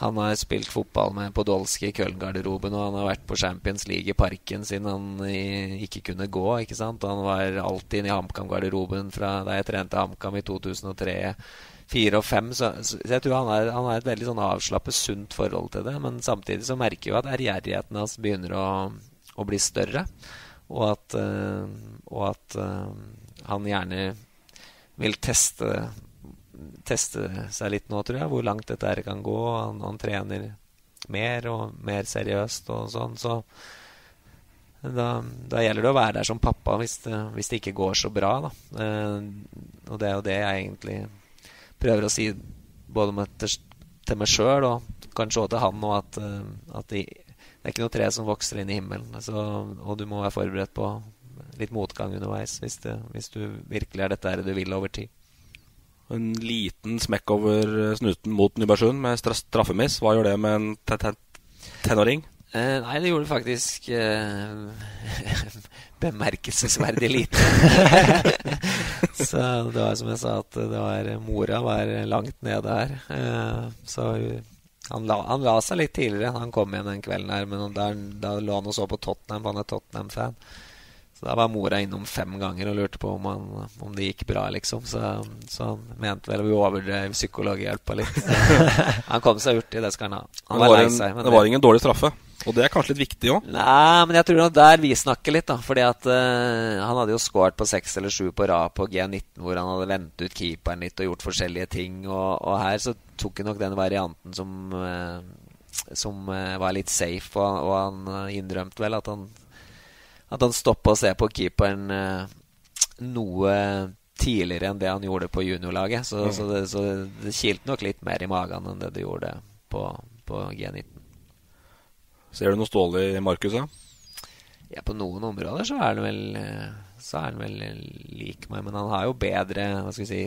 han har spilt fotball med Podolsky i Köln-garderoben, og han har vært på Champions League i parken siden han ikke kunne gå. ikke sant? Han var alltid inne i HamKam-garderoben fra da jeg trente HamKam i 2003. 4 og 5, så, så, jeg tror han har, han har et veldig sånn avslappet, sunt forhold til det. Men samtidig så merker jeg jo at ærgjerrigheten hans begynner å, å, bli større. Og at, uh, og at uh, han gjerne vil teste teste seg litt nå, tror jeg, hvor langt dette her kan gå. Han, han trener mer og mer seriøst og sånn, så da, da, gjelder det å være der som pappa hvis det, hvis det ikke går så bra. Da. Eh, og det er jo det jeg egentlig prøver å si både med, til, til, meg sjøl og kanskje også til han nå, at, eh, at det, det, er ikke noe tre som vokser inn i himmelen. Så, og du må være forberedt på litt motgang underveis hvis, det, hvis du virkelig er dette du vil over tid. En liten smekk over snuten mot Nybergsund med straffemiss. Hva gjør det med en tenåring? Eh, nei, det gjorde faktisk eh, bemerkelsesverdig lite. så det var som jeg sa, at det var, mora var langt nede her. Eh, så han la, han la, seg litt tidligere. Han kom igjen den kvelden her, men der, da lå han og så på Tottenham. Han er Tottenham-fan. Så da var mora innom fem ganger og lurte på om, han, om det gikk bra, liksom. Så, så han mente vel vi overdrev psykologhjelpa litt. han kom seg hurtig, det skal han ha. Han var, var lei seg. det var ingen dårlig straffe. Og det er kanskje litt viktig òg? Nei, men jeg tror nok der vi snakker litt, da. Fordi at uh, han hadde jo scoret på seks eller sju på rad på G19, hvor han hadde vendt ut keeperen litt og gjort forskjellige ting. Og, og her så tok han nok den varianten som, uh, som uh, var litt safe, og, og han innrømte vel at han at han stopper å se på keeperen noe tidligere enn det han gjorde på juniorlaget. Så, mm. så, det, så det kilte nok litt mer i magen enn det det gjorde på, på G19. Ser du noe stålig i Markus? da? ja, på noen områder så er han vel Så er han vel lik meg. Men han har jo bedre hva skal vi si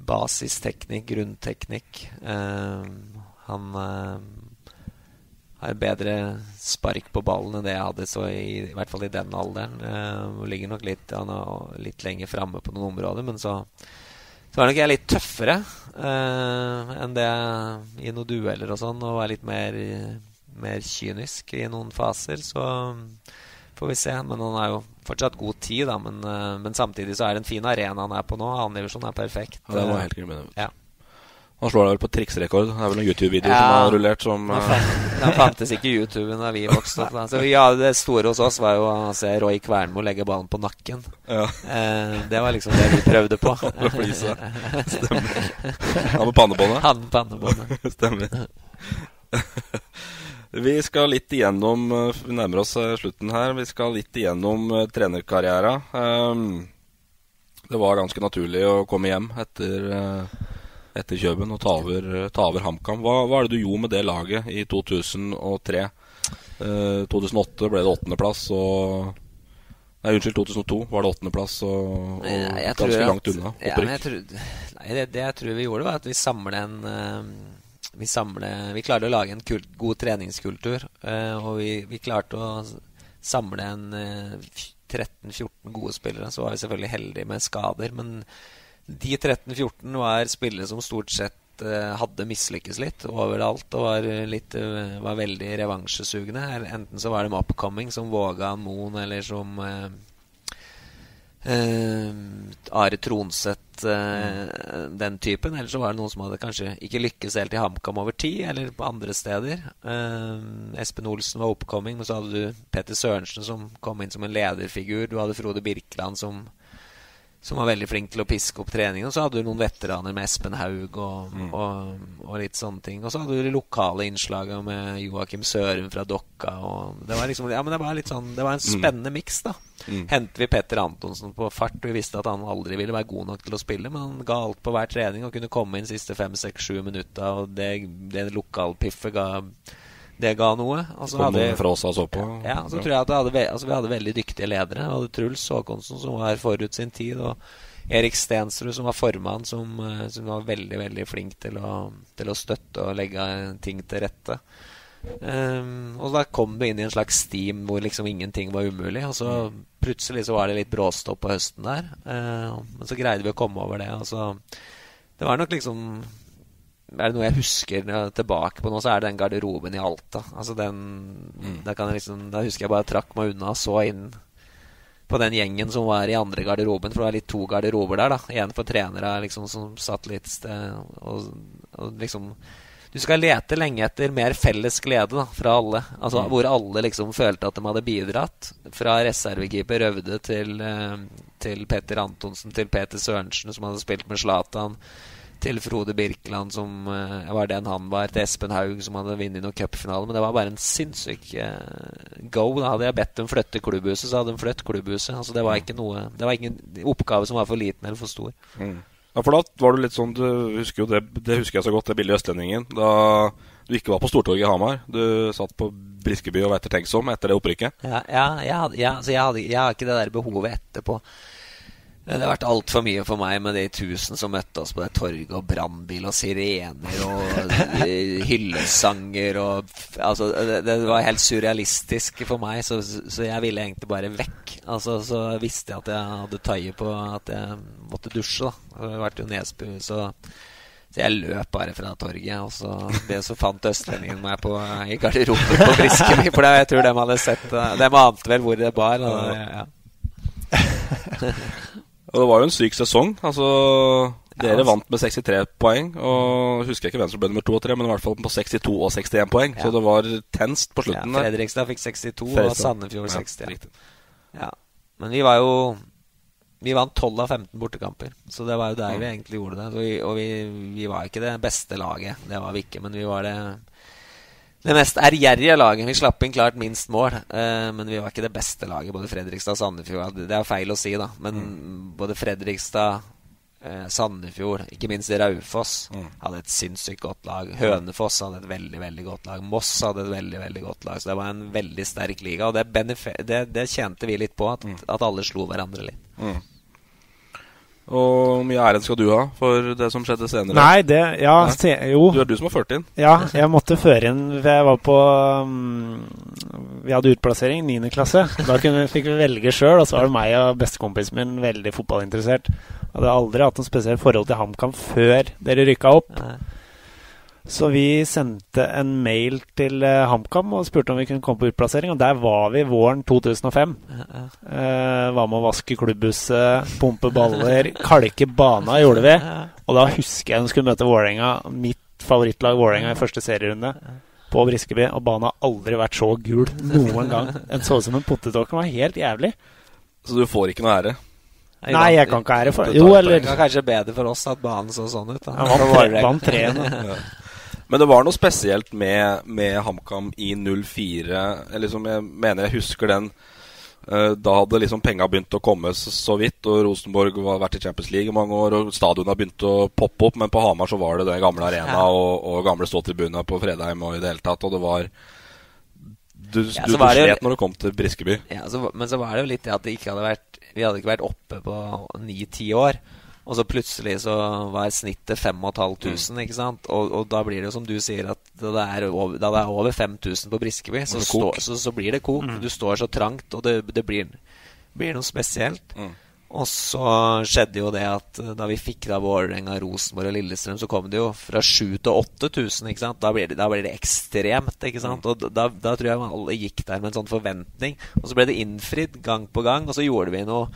basisteknikk, grunnteknikk. Uh, han uh, har bedre spark på ballen enn det jeg hadde så i, i hvert fall i den alderen. Uh, ligger nok litt, han er litt lenger framme på noen områder, men så så er nok jeg litt tøffere uh, enn det i noen dueller og sånn, og er litt mer mer kynisk i noen faser, så får vi se. Men han har jo fortsatt god tid, da. Men, uh, men samtidig så er det en fin arena han er på nå. Annendivisjon er perfekt. Ja, det var helt kriminelt. Ja. Han slår deg vel på triksrekord. Det er vel noen YouTube-videoer ja, som har rullert som uh... Det fantes ikke YouTube da vi vokste opp. Så ja, Det store hos oss var jo å se Roy Kvernmo legge ballen på nakken. Ja. Eh, det var liksom det vi prøvde på. Stemmer. Han med pannebåndet? Han med pannebåndet. Stemmer. Vi skal litt igjennom eh, Vi nærmer oss eh, slutten her. Vi skal litt igjennom trenerkarrieren. Um, det var ganske naturlig å komme hjem etter, etter Kjøben og ta over, ta over HamKam. Hva, hva, er det du gjorde med det laget i 2003? Eh, 2008 ble det åttendeplass, og Nei, unnskyld, 2002 var det åttendeplass og, og ganske langt unna. Ja, jeg tror, nei, det, det, jeg tror vi gjorde, var at vi samlet en vi, samlet, vi klarte å lage en kult, god treningskultur. Uh, og vi, vi, klarte å samle en uh, eh, 13-14 gode spillere. Så var vi selvfølgelig heldige med skader. Men de 13-14 var spillere som stort sett uh, hadde mislykkes litt overalt. Og var, litt, var veldig revansjesugne. Enten så var de upcoming, som Vågan Moen, eller som Uh, Are Tronseth, uh, den typen. Eller så var det noen som hadde kanskje ikke lykkes helt i HamKam over tid, eller på andre steder. Espen Olsen var oppkomming, men så hadde du Petter Sørensen som kom inn som en lederfigur. Du hadde Frode Birkeland som som var veldig flink til å piske opp treningen. Og så hadde du noen veteraner med Espen Haug og, mm. og, og, litt sånne ting. Og så hadde du de lokale innslagene med Joakim Sørum fra Dokka. Og det var liksom Ja, men det var litt sånn Det var en mm. spennende mm. miks, da. Mm. Henter vi Petter Antonsen på fart, vi visste at han aldri ville være god nok til å spille, men han ga alt på hver trening og kunne komme inn siste fem, seks, sju minutter, og det, det lokalpiffet ga det ga noe. Altså, Kom hadde, fra oss så på? Ja, så tror jeg at hadde, altså, vi hadde veldig dyktige ledere. Vi hadde Truls Håkonsen, som var forut sin tid. Og Erik Stensrud, som var formann, som, eh, som var veldig veldig flink til å, til å, støtte og legge ting til rette. Um, og da kom du inn i en slags steam hvor liksom ingenting var umulig. Og så plutselig så var det litt bråstopp på høsten der. Uh, men så greide vi å komme over det. Og så, det var nok liksom er det noe jeg husker tilbake på nå, så er det den garderoben i Alta. Altså den mm. da, liksom, da, husker jeg bare trakk meg unna og så inn på den gjengen som var i andre garderoben. For det var litt to garderober der. da En for trenere liksom, som satt litt sted og, og, liksom Du skal lete lenge etter mer felles glede da, fra alle. Altså mm. Hvor alle liksom følte at de hadde bidratt. Fra reservekeeper Røvde til, eh, til Petter Antonsen til Peter Sørensen, som hadde spilt med Zlatan til Frode Birkeland, som uh, var den han var, til Espen Haug, som hadde vunnet noen cupfinale. Men det var bare en sinnssyk uh, go. Da hadde jeg bedt dem flytte klubbhuset, så hadde de flyttet klubbhuset. Altså, det var ikke noe Det var ingen oppgave som var for liten eller for stor. Mm. Ja, for da var du litt sånn Du husker jo det, det husker jeg så godt, det bildet i Østlendingen. Da du ikke var på Stortorget i Hamar. Du satt på Briskeby og var ettertenksom etter det opprykket. Ja, ja, jeg, ja så jeg, hadde, jeg har ikke det der behovet etterpå. Det har vært altfor mye for meg med de tusen som møtte oss på det torget, og brannbil og sirener og hyllesanger og Altså, det, det, var helt surrealistisk for meg, så, så, jeg ville egentlig bare vekk. Altså, så visste jeg at jeg hadde taie på at jeg måtte dusje, da. Har vært jo Nesbu, så Så jeg løp bare fra torget, og så, det, så fant østlendingen meg på, i garderoben på Briskeby. For jeg tror de hadde sett De ante vel hvor det bar. Og, ja. og det var jo en syk sesong. Altså dere vant med 63 poeng. Og husker jeg ikke hvem som ble nummer 2 og 3, men i hvert fall på 62 og 61 poeng. Ja. Så det var tenst på slutten. Ja, Fredrikstad fikk 62, Fredrikstad. og Sandefjord 60. Ja. Men vi var jo vi vant 12 av 15 bortekamper, så det var jo der vi egentlig gjorde det. Vi, og vi, vi var ikke det beste laget, det var vi ikke, men vi var det det mest ærgjerrige laget. Vi slapp inn klart minst mål, uh, men vi var ikke det beste laget. Både Fredrikstad og Sandefjord. Det er feil å si, da, men mm. både Fredrikstad, uh, Sandefjord, ikke minst Raufoss, mm. hadde et sinnssykt godt lag. Hønefoss hadde et veldig veldig godt lag. Moss hadde et veldig veldig godt lag. Så det var en veldig sterk liga, og det, det, det tjente vi litt på, at, mm. at alle slo hverandre litt. Og hvor mye æren skal du ha for det som skjedde senere? Nei, det Ja, se, jo. Du er du som har ført inn? Ja, jeg måtte føre inn Jeg var på um, Vi hadde utplassering, 9. klasse. Da kunne, fikk vi velge sjøl, og så var det meg og bestekompisen min veldig fotballinteressert. Jeg hadde aldri hatt noe spesielt forhold til HamKam før dere rykka opp. Nei. Så vi sendte en mail til uh, HamKam og spurte om vi kunne komme på utplassering. Og der var vi våren 2005. Uh, uh. var med å vaske klubbhuset, pumpe baller, kalke bana gjorde vi. Og da husker jeg hun skulle møte Vålerenga, mitt favorittlag Vålerenga i første serierunde, på Briskeby. Og banen har aldri vært så gul noen gang. Den så ut som en potetåker. Den var helt jævlig. Så du får ikke noe ære? Nei, jeg kan ikke ære for Jo, eller Det var kanskje bedre for oss at banen så sånn ut. Da. Ja, vant tre. Men det var noe spesielt med, med HamKam i 04. Liksom, jeg mener jeg husker den. Uh, da hadde liksom penga begynt å komme så, så, vidt, og Rosenborg har vært i Champions League i mange år, og stadionet begynt å poppe opp, men på Hamar så var det den gamle arena og, og gamle ståtribuner på Fredheim og i det hele tatt, og det var Du, ja, du, du slet når du kom til Briskeby. Ja, så, men så var det jo litt det at det ikke hadde vært Vi hadde ikke vært oppe på ni-ti år. Og så plutselig så var snittet 5500, mm. ikke sant? Og, og, da blir det jo som du sier, at da det er over, det er over 5000 på Briskeby, så, stå, så, så, blir det kok. Mm. Du står så trangt, og det, det blir, blir, noe spesielt. Mm. Og så skjedde jo det at da vi fikk da Vålerenga, Rosenborg og Lillestrøm, så kom det jo fra 7000 til 8000. ikke sant? Da blir det, da blir det ekstremt. ikke sant? Mm. Og da, da, tror jeg alle gikk der med en sånn forventning. Og så ble det innfridd gang på gang, og så gjorde vi noe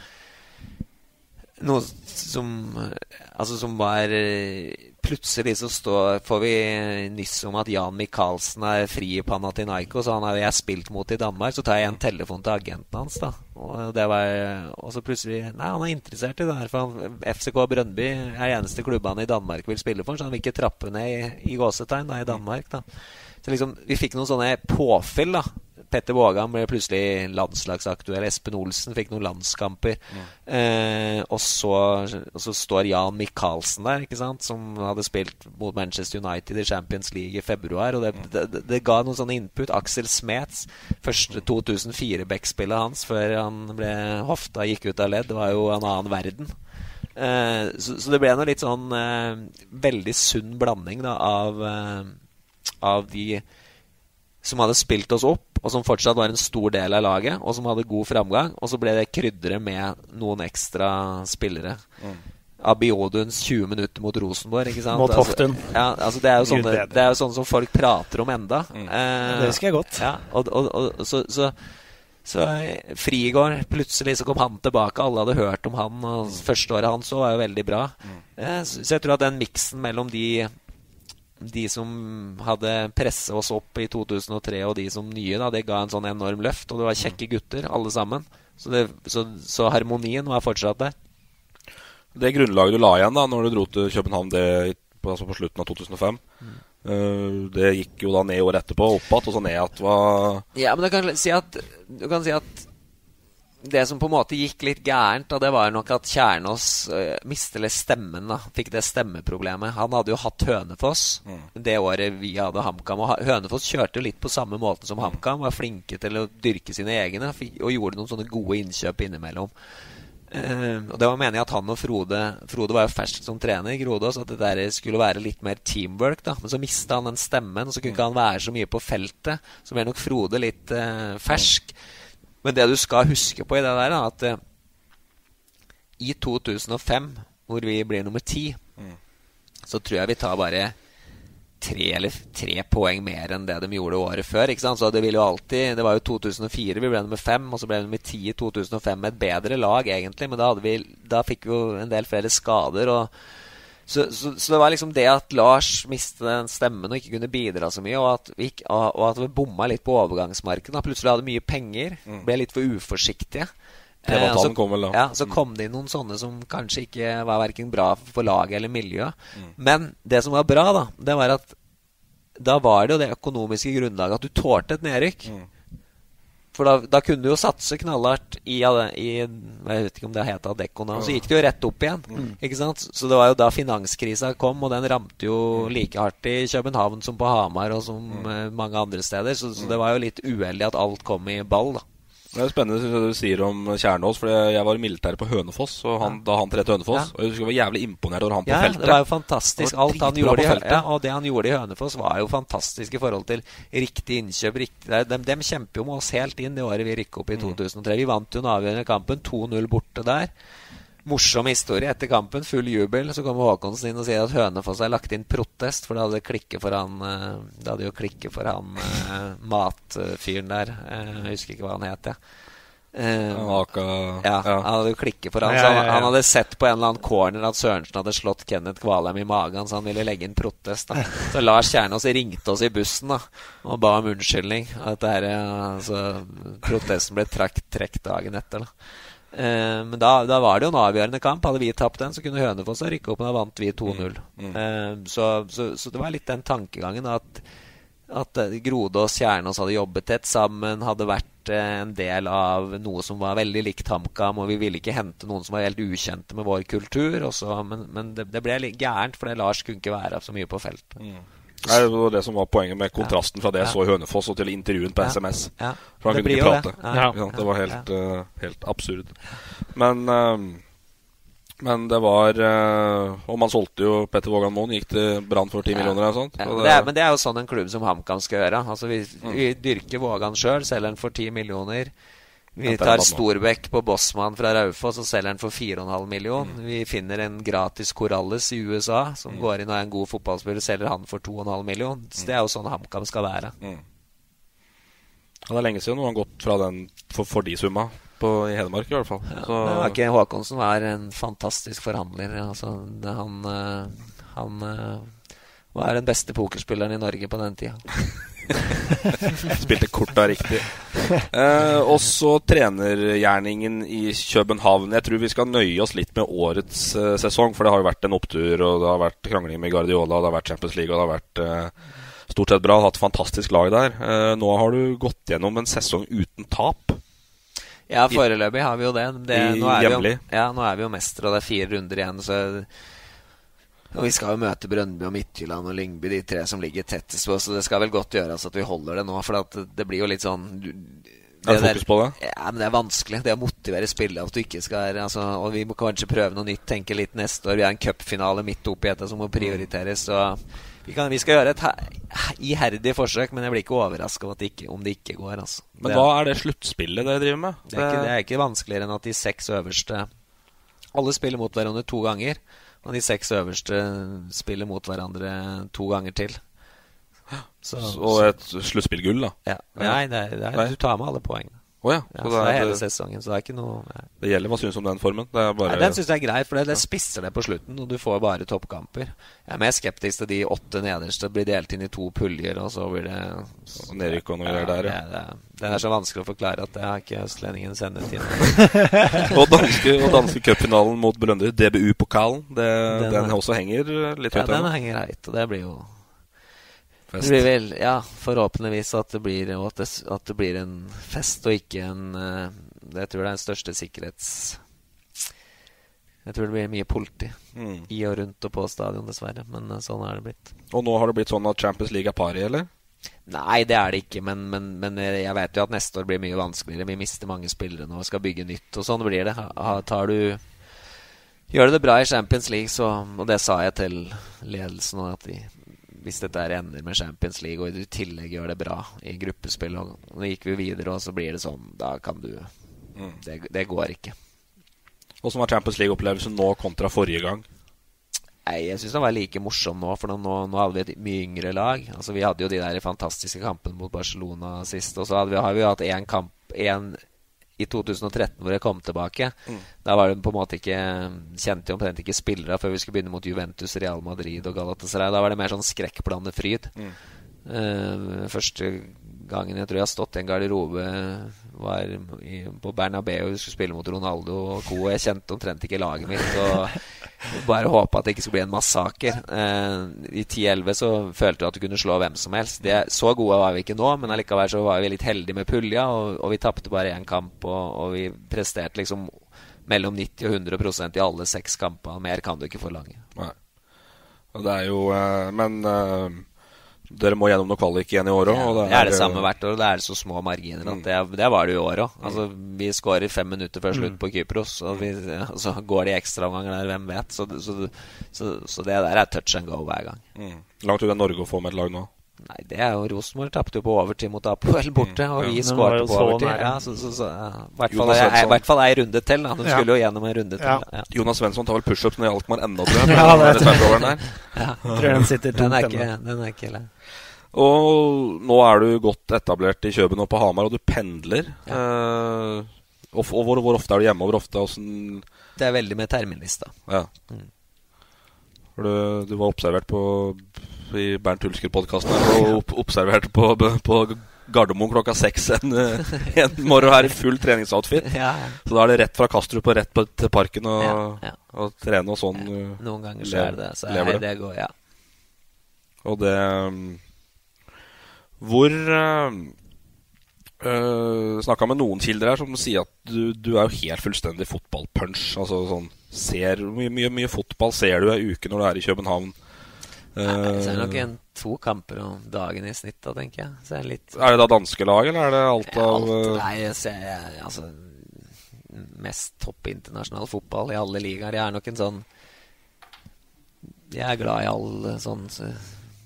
noe som Altså som var Plutselig så står, får vi nyss om at Jan Michaelsen er fri i Panathinaikos, han har jeg spilt mot i Danmark. Så tar jeg en telefon til agenten hans, da. Og, var, og så plutselig Nei, han er interessert i det her. For han, FCK Brøndby er eneste klubbene i Danmark vil spille for, så han vil ikke trappe ned i, i gåsetegn da, i Danmark. da så liksom, vi fikk noen sånne påfyll, da. Petter Vågan ble plutselig landslagsaktuell. Espen Olsen fikk noen landskamper. Mm. Eh, og, så, og, så, står Jan Michaelsen der, ikke sant som hadde spilt mot Manchester United i Champions League i februar. Og det, mm. det, det, det ga noen sånne input. Aksel Smets, første 2004-backspillet hans før han ble hofta gikk ut av ledd, det var jo en annen verden. Eh, så, så, det ble noe litt sånn eh, veldig sunn blanding da, av, eh, av de som hadde spilt oss opp, og som fortsatt var en stor del av laget, og som hadde god framgang. Og så ble det krydderet med noen ekstra spillere. Mm. Abioduns 20 minutter mot Rosenborg. ikke sant? Mot Hoftun. Altså, ja, altså det, er jo sånne, det er jo sånn som folk prater om enda. Mm. Eh, det husker jeg godt. Ja, og, og, og så, så, så Frigård, plutselig så kom han tilbake. Alle hadde hørt om han. Og mm. første året hans var jo veldig bra. Mm. Eh, så, så jeg tror at den miksen mellom de de som hadde pressa oss opp i 2003, og de som nye, da, det ga en sånn enorm løft. Og det var kjekke gutter, alle sammen. Så, det, så, så harmonien var fortsatt der. Det grunnlaget du la igjen da når du dro til København det, altså på slutten av 2005 mm. uh, Det gikk jo da ned året etterpå, opp igjen, og så ned igjen. Ja, men du kan si at, du kan si at det som på en måte gikk litt gærent, da, det var nok at Kjernås uh, mistet stemmen. da, Fikk det stemmeproblemet. Han hadde jo hatt Hønefoss mm. det året vi hadde HamKam. Og Hønefoss kjørte jo litt på samme måte som HamKam. Var flinke til å dyrke sine egne og gjorde noen sånne gode innkjøp innimellom. Uh, og det var meningen at han og Frode Frode var jo fersk som trener i Grodås, at det der skulle være litt mer teamwork. da Men så mista han den stemmen, og så kunne ikke han være så mye på feltet. Så ble nok Frode litt uh, fersk. Men det du skal huske på i det der, er at uh, i 2005, hvor vi blir nummer ti, mm. så tror jeg vi tar bare tre eller tre poeng mer enn det de gjorde året før. ikke sant? Så Det ville jo alltid, det var jo 2004 vi ble nummer fem, og så ble vi nummer ti i 2005 med et bedre lag, egentlig. Men da, vi, da fikk vi jo en del flere skader. og så, så, så, det var liksom det at Lars mistet den stemmen og ikke kunne bidra så mye, og at vi, og at vi bomma litt på overgangsmarkedet. Plutselig hadde mye penger, Mm. ble litt for uforsiktige. Eh, så, kom vel. Ja, så kom det inn noen sånne som kanskje ikke var verken bra for laget eller miljøet. Mm. Men det som var bra, da, det var at da var det jo det økonomiske grunnlaget at du tålte et nedrykk. Mm. For da, da kunne du jo satse knallhardt i, i Jeg vet ikke om det het Adecco Og Så gikk det jo rett opp igjen. Mm. Ikke sant? Så det var jo da finanskrisa kom, og den ramte jo like hardt i København som på Hamar og som mm. mange andre steder. Så, så det var jo litt uheldig at alt kom i ball, da. Det er spennende det du sier om Kjernås, for jeg var i militæret på Hønefoss og han, da han trente Hønefoss. Hønefoss. Og jeg husker jeg var jævlig imponert over han på Ja, feltet. det var jo fantastisk. Var Alt han gjorde i, feltet. ja, og det han gjorde i Hønefoss, var jo fantastisk i forhold til riktig innkjøp. Riktig, de, de, kjemper jo med oss helt inn det året vi rykket opp i Mm. 2003. Vi vant jo den avgjørende kampen 2-0 borte der. Morsom historie etter kampen, full jubel. Så kommer Håkonsen inn og sier at Hønefoss har lagt inn protest, for det hadde klikket for han eh, Det hadde jo klikket for han eh, matfyren der. Eh, Jeg husker ikke hva han het, jeg. Eh, Han Aka ja, han hadde jo klikket for han, Ja, han, ja, ja, ja. han hadde sett på en eller annen corner at Sørensen hadde slått Kenneth Kvalheim i magen, så han ville legge inn protest. da Så Lars Kjernås ringte oss i bussen da og ba om unnskyldning. At dette, her, altså, protesten ble trukket dagen etter. da Eh, men da, da var det jo en avgjørende kamp. Hadde vi tapt den, så kunne Hønefoss ha rykka opp, men da vant vi 2-0. Eh, så, så, så det var litt den tankegangen at at eh, Grodås Kjernås hadde jobbet tett sammen, hadde vært uh, en del av noe som var veldig likt HamKam, og vi ville ikke hente noen som var helt ukjente med vår kultur. Også, men men det, det ble litt gærent, fordi Lars kunne ikke være så mye på feltet. Nei, det var det som var poenget med kontrasten fra det jeg Ja. så i Hønefoss og til intervjuen på Ja. SMS. Ja. For han Det kunne ikke prate. det. Ja. Det var helt, uh, helt absurd. Men uh, men det var eh, Og man solgte jo Petter Vågan Moen. Gikk til Brann for 10 millioner eller noe sånt. Ja, Og men, det er, men det er jo sånn en klubb som HamKam skal gjøre. Altså Vi, vi dyrker Vågan sjøl, selger den for 10 millioner. Vi Ja, tar. Storbekk på Bossmann fra Raufoss og selger den for 4,5 million. Vi finner en gratis Corrales i USA som går inn og er en god fotballspiller, selger han for 2,5 million. Så det er jo sånn HamKam skal være. Mm. det er lenge siden noen har gått fra den for, for de summa på, i Hedmark, i hvert fall. Så, Men var ikke Håkonsen var en fantastisk forhandler. Altså, det, han eh, han eh, var den beste pokerspilleren i Norge på den tida. Spilte korta riktig. Eh, og så trenergjerningen i København. Jeg tror vi skal nøye oss litt med årets eh, sesong, for det har jo vært en opptur, og det har vært krangling med Guardiola, det har vært Champions League, og det har vært eh, stort sett bra. Hatt fantastisk lag der. Eh, nå har du gått gjennom en sesong uten tap. Ja, foreløpig har vi jo det. det I nå, er vi jo, ja, nå er vi jo mestere, og det er fire runder igjen. Så og Vi skal jo møte Brøndby og Midtjylland og Lyngby, de tre som ligger tettest på oss. Så det skal vel godt gjøres at vi holder det nå, for at det blir jo litt sånn du, det fokus på det? Ja, men det er vanskelig. Det å motivere spillere at du ikke skal altså, Og vi må kanskje prøve noe nytt, tenke litt neste år. Vi har en cupfinale midt oppi dette som må prioriteres. Så vi, kan, vi skal gjøre et iherdig forsøk, men jeg blir ikke overraska om, om det ikke går. Altså. Men Det- hva er det sluttspillet dere driver med? det er, ikke, det er ikke vanskeligere enn at de seks øverste Alle spiller mot hverandre to ganger. Og de seks øverste spiller mot hverandre to ganger til. Så, Og et sluttspillgull, da? ja. Nei, nei, Nei. du tar med alle poengene. Å ja. Ja, Så så det er hele det, sesongen, så det er ikke noe ja. det gjelder hva syns om den formen? Det er bare Den syns jeg er grei, for det, det spisser det på slutten, og du får bare toppkamper. Jeg er mer skeptisk til de åtte nederste blir delt inn i to puljer, og så blir det nedrykk og noe der, ja. det, det, det er så vanskelig å forklare at det har ikke østlendingen sendetid. og danske, og danske cupfinalen mot Brøndby, DBU-pokalen, Den den, er- også henger litt Ja, høyt den henger høyt, og det blir jo Fest. Det blir vel, ja, forhåpentligvis at det blir, at det, at det blir en fest og ikke en eh, Jeg tror det er den største sikkerhets... Jeg tror det blir mye politi Mm. i og rundt og på stadion, dessverre. Men eh, sånn er det blitt. Og nå har det blitt sånn at Champions League er pari, eller? Nei, det er det ikke, men, men, men eh, jeg vet jo at neste år blir mye vanskeligere. Vi mister mange spillere nå og skal bygge nytt, og sånn blir det. Tar du Gjør du det bra i Champions League, så Og det sa jeg til ledelsen at de, hvis dette her ender med Champions League, og du i tillegg gjør det bra i gruppespill, og nå gikk vi videre, og så blir det sånn Da kan du Det, det går ikke. Åssen var Champions League-opplevelsen nå kontra forrige gang? Nei, Jeg syns den var like morsom nå, for nå, nå, hadde vi et mye yngre lag. Altså Vi hadde jo de der fantastiske kampene mot Barcelona sist, og så hadde vi, har vi hatt én kamp en, i 2013 hvor jeg kom tilbake. Mm. Da var det på en måte ikke kjente jeg omtrent ikke spillere før vi skulle begynne mot Juventus, Real Madrid og Galatasaray. Da var det mer sånn skrekkblandet fryd. Mm. Uh, første gangen jeg tror jeg har stått i en garderobe, var i, på Bernabeu Vi skulle spille mot Ronaldo og co. Jeg kjente omtrent ikke laget mitt. Og bare håpe at det ikke skulle bli en massaker. Eh, I 10-11 så følte du at du kunne slå hvem som helst. Det, så gode var vi ikke nå, men allikevel så var vi litt heldige med pulja, og, og vi tapte bare én kamp, og, og, vi presterte liksom mellom 90 og 100% i alle seks kamper. Mer kan du ikke forlange. Nei. Det er jo eh, Men eh, dere må gjennom noe kvalik igjen i år òg. Ja, det, det, er det samme hvert år. Det er så små marginer. Mm. Det, det, var det i år òg. Altså, vi skårer fem minutter før slutt mm. på Kypros, og vi, så går det i ekstraomganger der, hvem vet. Så, så, så, så, det der er touch and go hver gang. Mm. Langt unna Norge å få med et lag nå? Nei, det er jo Rosenborg tapte jo på overtid mot Apoel borte, og vi skåret på overtid. Ja, så, så, så, I hvert fall, er, i hvert fall ei runde til. Da. De skulle jo gjennom en runde til. Ja. Jonas Svensson tar vel pushups når Alkmaar ennå, tror jeg. ja, det, tror jeg. Ja. Tror den sitter den er ikke, den er ikke og nå er du godt etablert i Kjøben og på Hamar, og du pendler. Ja. Eh, og, og hvor, hvor, ofte er du hjemme? Hvor ofte, hvordan det er veldig med terminlista. Ja. Mm. Du, du, var observert på i Bernt Hulsker-podkasten og observert på, på Gardermoen klokka seks en, en, morgen her i full treningsoutfit. Ja, ja. Så da er det rett fra Kastrup og rett på, til parken og, ja, og trene og sånn. Noen ganger så er det så er det går, ja. Og det hvor eh, uh, eh, Snakka med noen kilder her som sier at du, du er jo helt fullstendig fotballpunch. Altså sånn ser, mye, mye, mye, fotball ser du ei uke når du er i København. Ja, så er det nok en to kamper om dagen i snitt, da, tenker jeg. Er, litt... er, det da danske lag, eller er det alt av alt, Nei, jeg ser altså Mest topp internasjonal fotball i alle ligaer. Jeg er nok en sånn Jeg er glad i all sånn så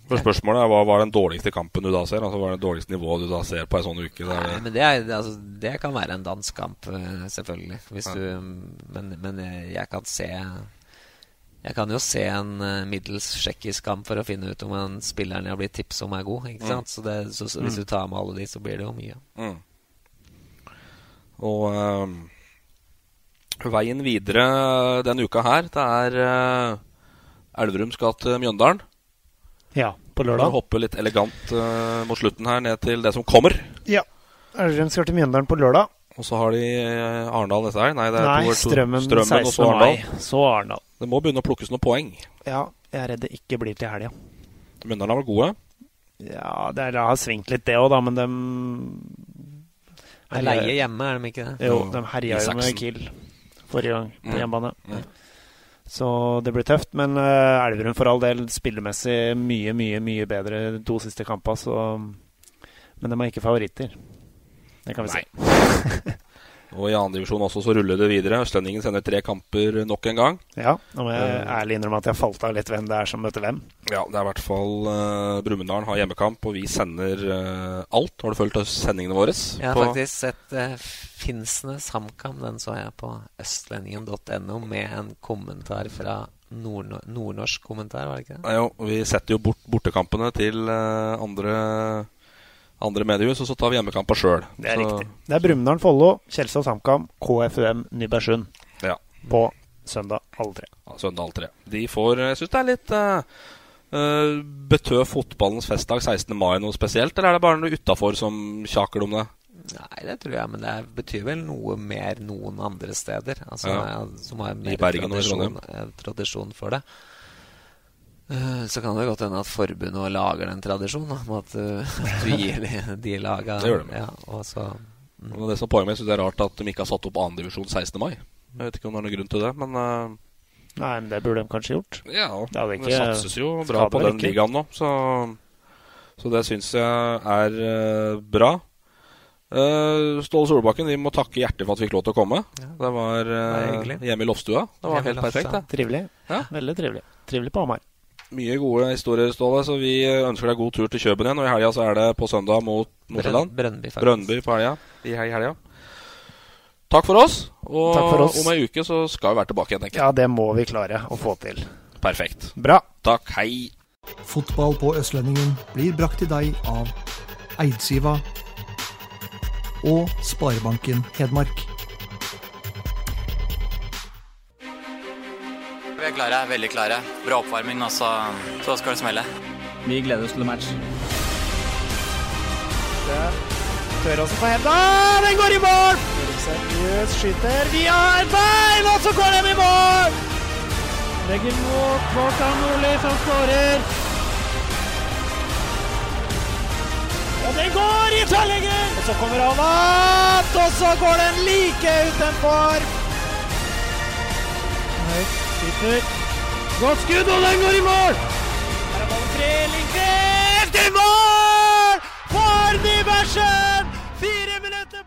for spørsmålet er, Hva var den dårligste kampen du da ser? Altså Hva er det dårligste nivået du da ser på en sånn uke? Nei, men det, er, altså, det, kan være en dansk kamp, eh, selvfølgelig. Du, men, men, jeg kan se Jeg kan jo se en uh, middels tsjekkisk kamp for å finne ut om en spilleren jeg har blitt tipset om, er god. Ikke sant? Mm. Så, det, så, så, hvis mm. du tar med alle de, så blir det jo mye. Mm. Og øh, veien videre denne uka her, det er øh, Elverum skal til Mjøndalen. Ja, på lørdag. Hoppe litt elegant øh, mot slutten her ned til det som kommer. Ja. Elverum skal til Mjøndalen på lørdag. Og så har de Arendal neste helg. Nei, det er Nei, to, Strømmen, strømmen 16. og mai. Så Arendal. Det må begynne å plukkes noen poeng. Ja, jeg er redd det ikke blir til helga. Mjøndalen har vært gode? Ja, det har svingt litt, det òg, da, men de Er leie hjemme, er de ikke det? Jo, de herja jo med Kiel forrige gang på mm. hjemmebane. Mm. Så det blir tøft. Men uh, Elverum for all del spillemessig mye, mye mye bedre de to siste kampene. Men de er ikke favoritter. Det kan vi Nei. si. og i andredivisjon også så ruller det videre. Østlendingen sender tre kamper nok en gang. Ja, nå må jeg uh, ærlig innrømme at jeg falt av litt hvem det er som møter hvem. Ja, det er i hvert fall uh, Brumunddal har hjemmekamp, og vi sender uh, alt. Har du fulgt sendingene våre? Jeg har faktisk sett uh, Finnsnes HamKam. Den så jeg på østlendingen.no med en kommentar fra nord nordnorsk kommentar, var det ikke det? Ja, jo, vi setter jo bort bortekampene til andre andre mediehus, og så tar vi hjemmekampa sjøl. Det er så. riktig. Det er Brumunddal, Follo, Kjelsås HamKam, KFUM Nybergsund ja. på søndag alle tre. Ja, søndag alle tre. De får Jeg syns det er litt uh, uh, Betød fotballens festdag 16. mai noe spesielt, eller er det bare noe utafor som kjaker om det? Nei, det tror jeg, men det betyr vel noe mer noen andre steder. Altså, ja. Som har mer tradisjon, tradisjon for det. Eh, så kan det godt hende at forbundet lager den tradisjonen om at, uh, at, du gir de, de laga Det gjør de. Ja, og så, mm. og det som poenget mitt, det er rart at de ikke har satt opp annendivisjon 16. mai. Jeg vet ikke om det er noen grunn til det, men uh, Nei, men det burde de kanskje gjort. Ja, det, ikke, det satses jo bra på den ikke. ligaen nå, så, så det syns jeg er uh, bra. Uh, Ståle Solbakken, vi må takke hjertet for at vi fikk lov til å komme. Ja. Det var uh, hjemme i loftstua. Det var helt perfekt. Trivelig. Ja? Veldig trivelig. Trivelig på Hamar. Mye gode historier, Ståle. Så vi ønsker deg god tur til Kjøben igjen. Og i helga så er det på søndag mot Nord-Sjælland. Brønnby, Brønnby på helga. I helga. Takk for oss. Og Takk for oss. om ei uke så skal vi være tilbake igjen. Ja, det må vi klare å få til. Perfekt. Bra. Takk. Hei. Fotball på Østlendingen blir brakt til deg av Eidsiva og Sparebanken Hedmark. Vi er klare, veldig klare. Bra oppvarming, og så, så skal det smelle. Vi gleder oss til match. Tør også på henda. Den går i mål! Seriøs skyter via et bein, og så går den i mål! Legger mot Kvartan Nordli, som skårer. Og den går i tverrlegger! Og så kommer han opp, og så går den like utenfor. Høyt, skyter. Godt skudd, og den går i mål! Her er ballen fri. Lindqvist i mål! For Nybergsen! Fire minutter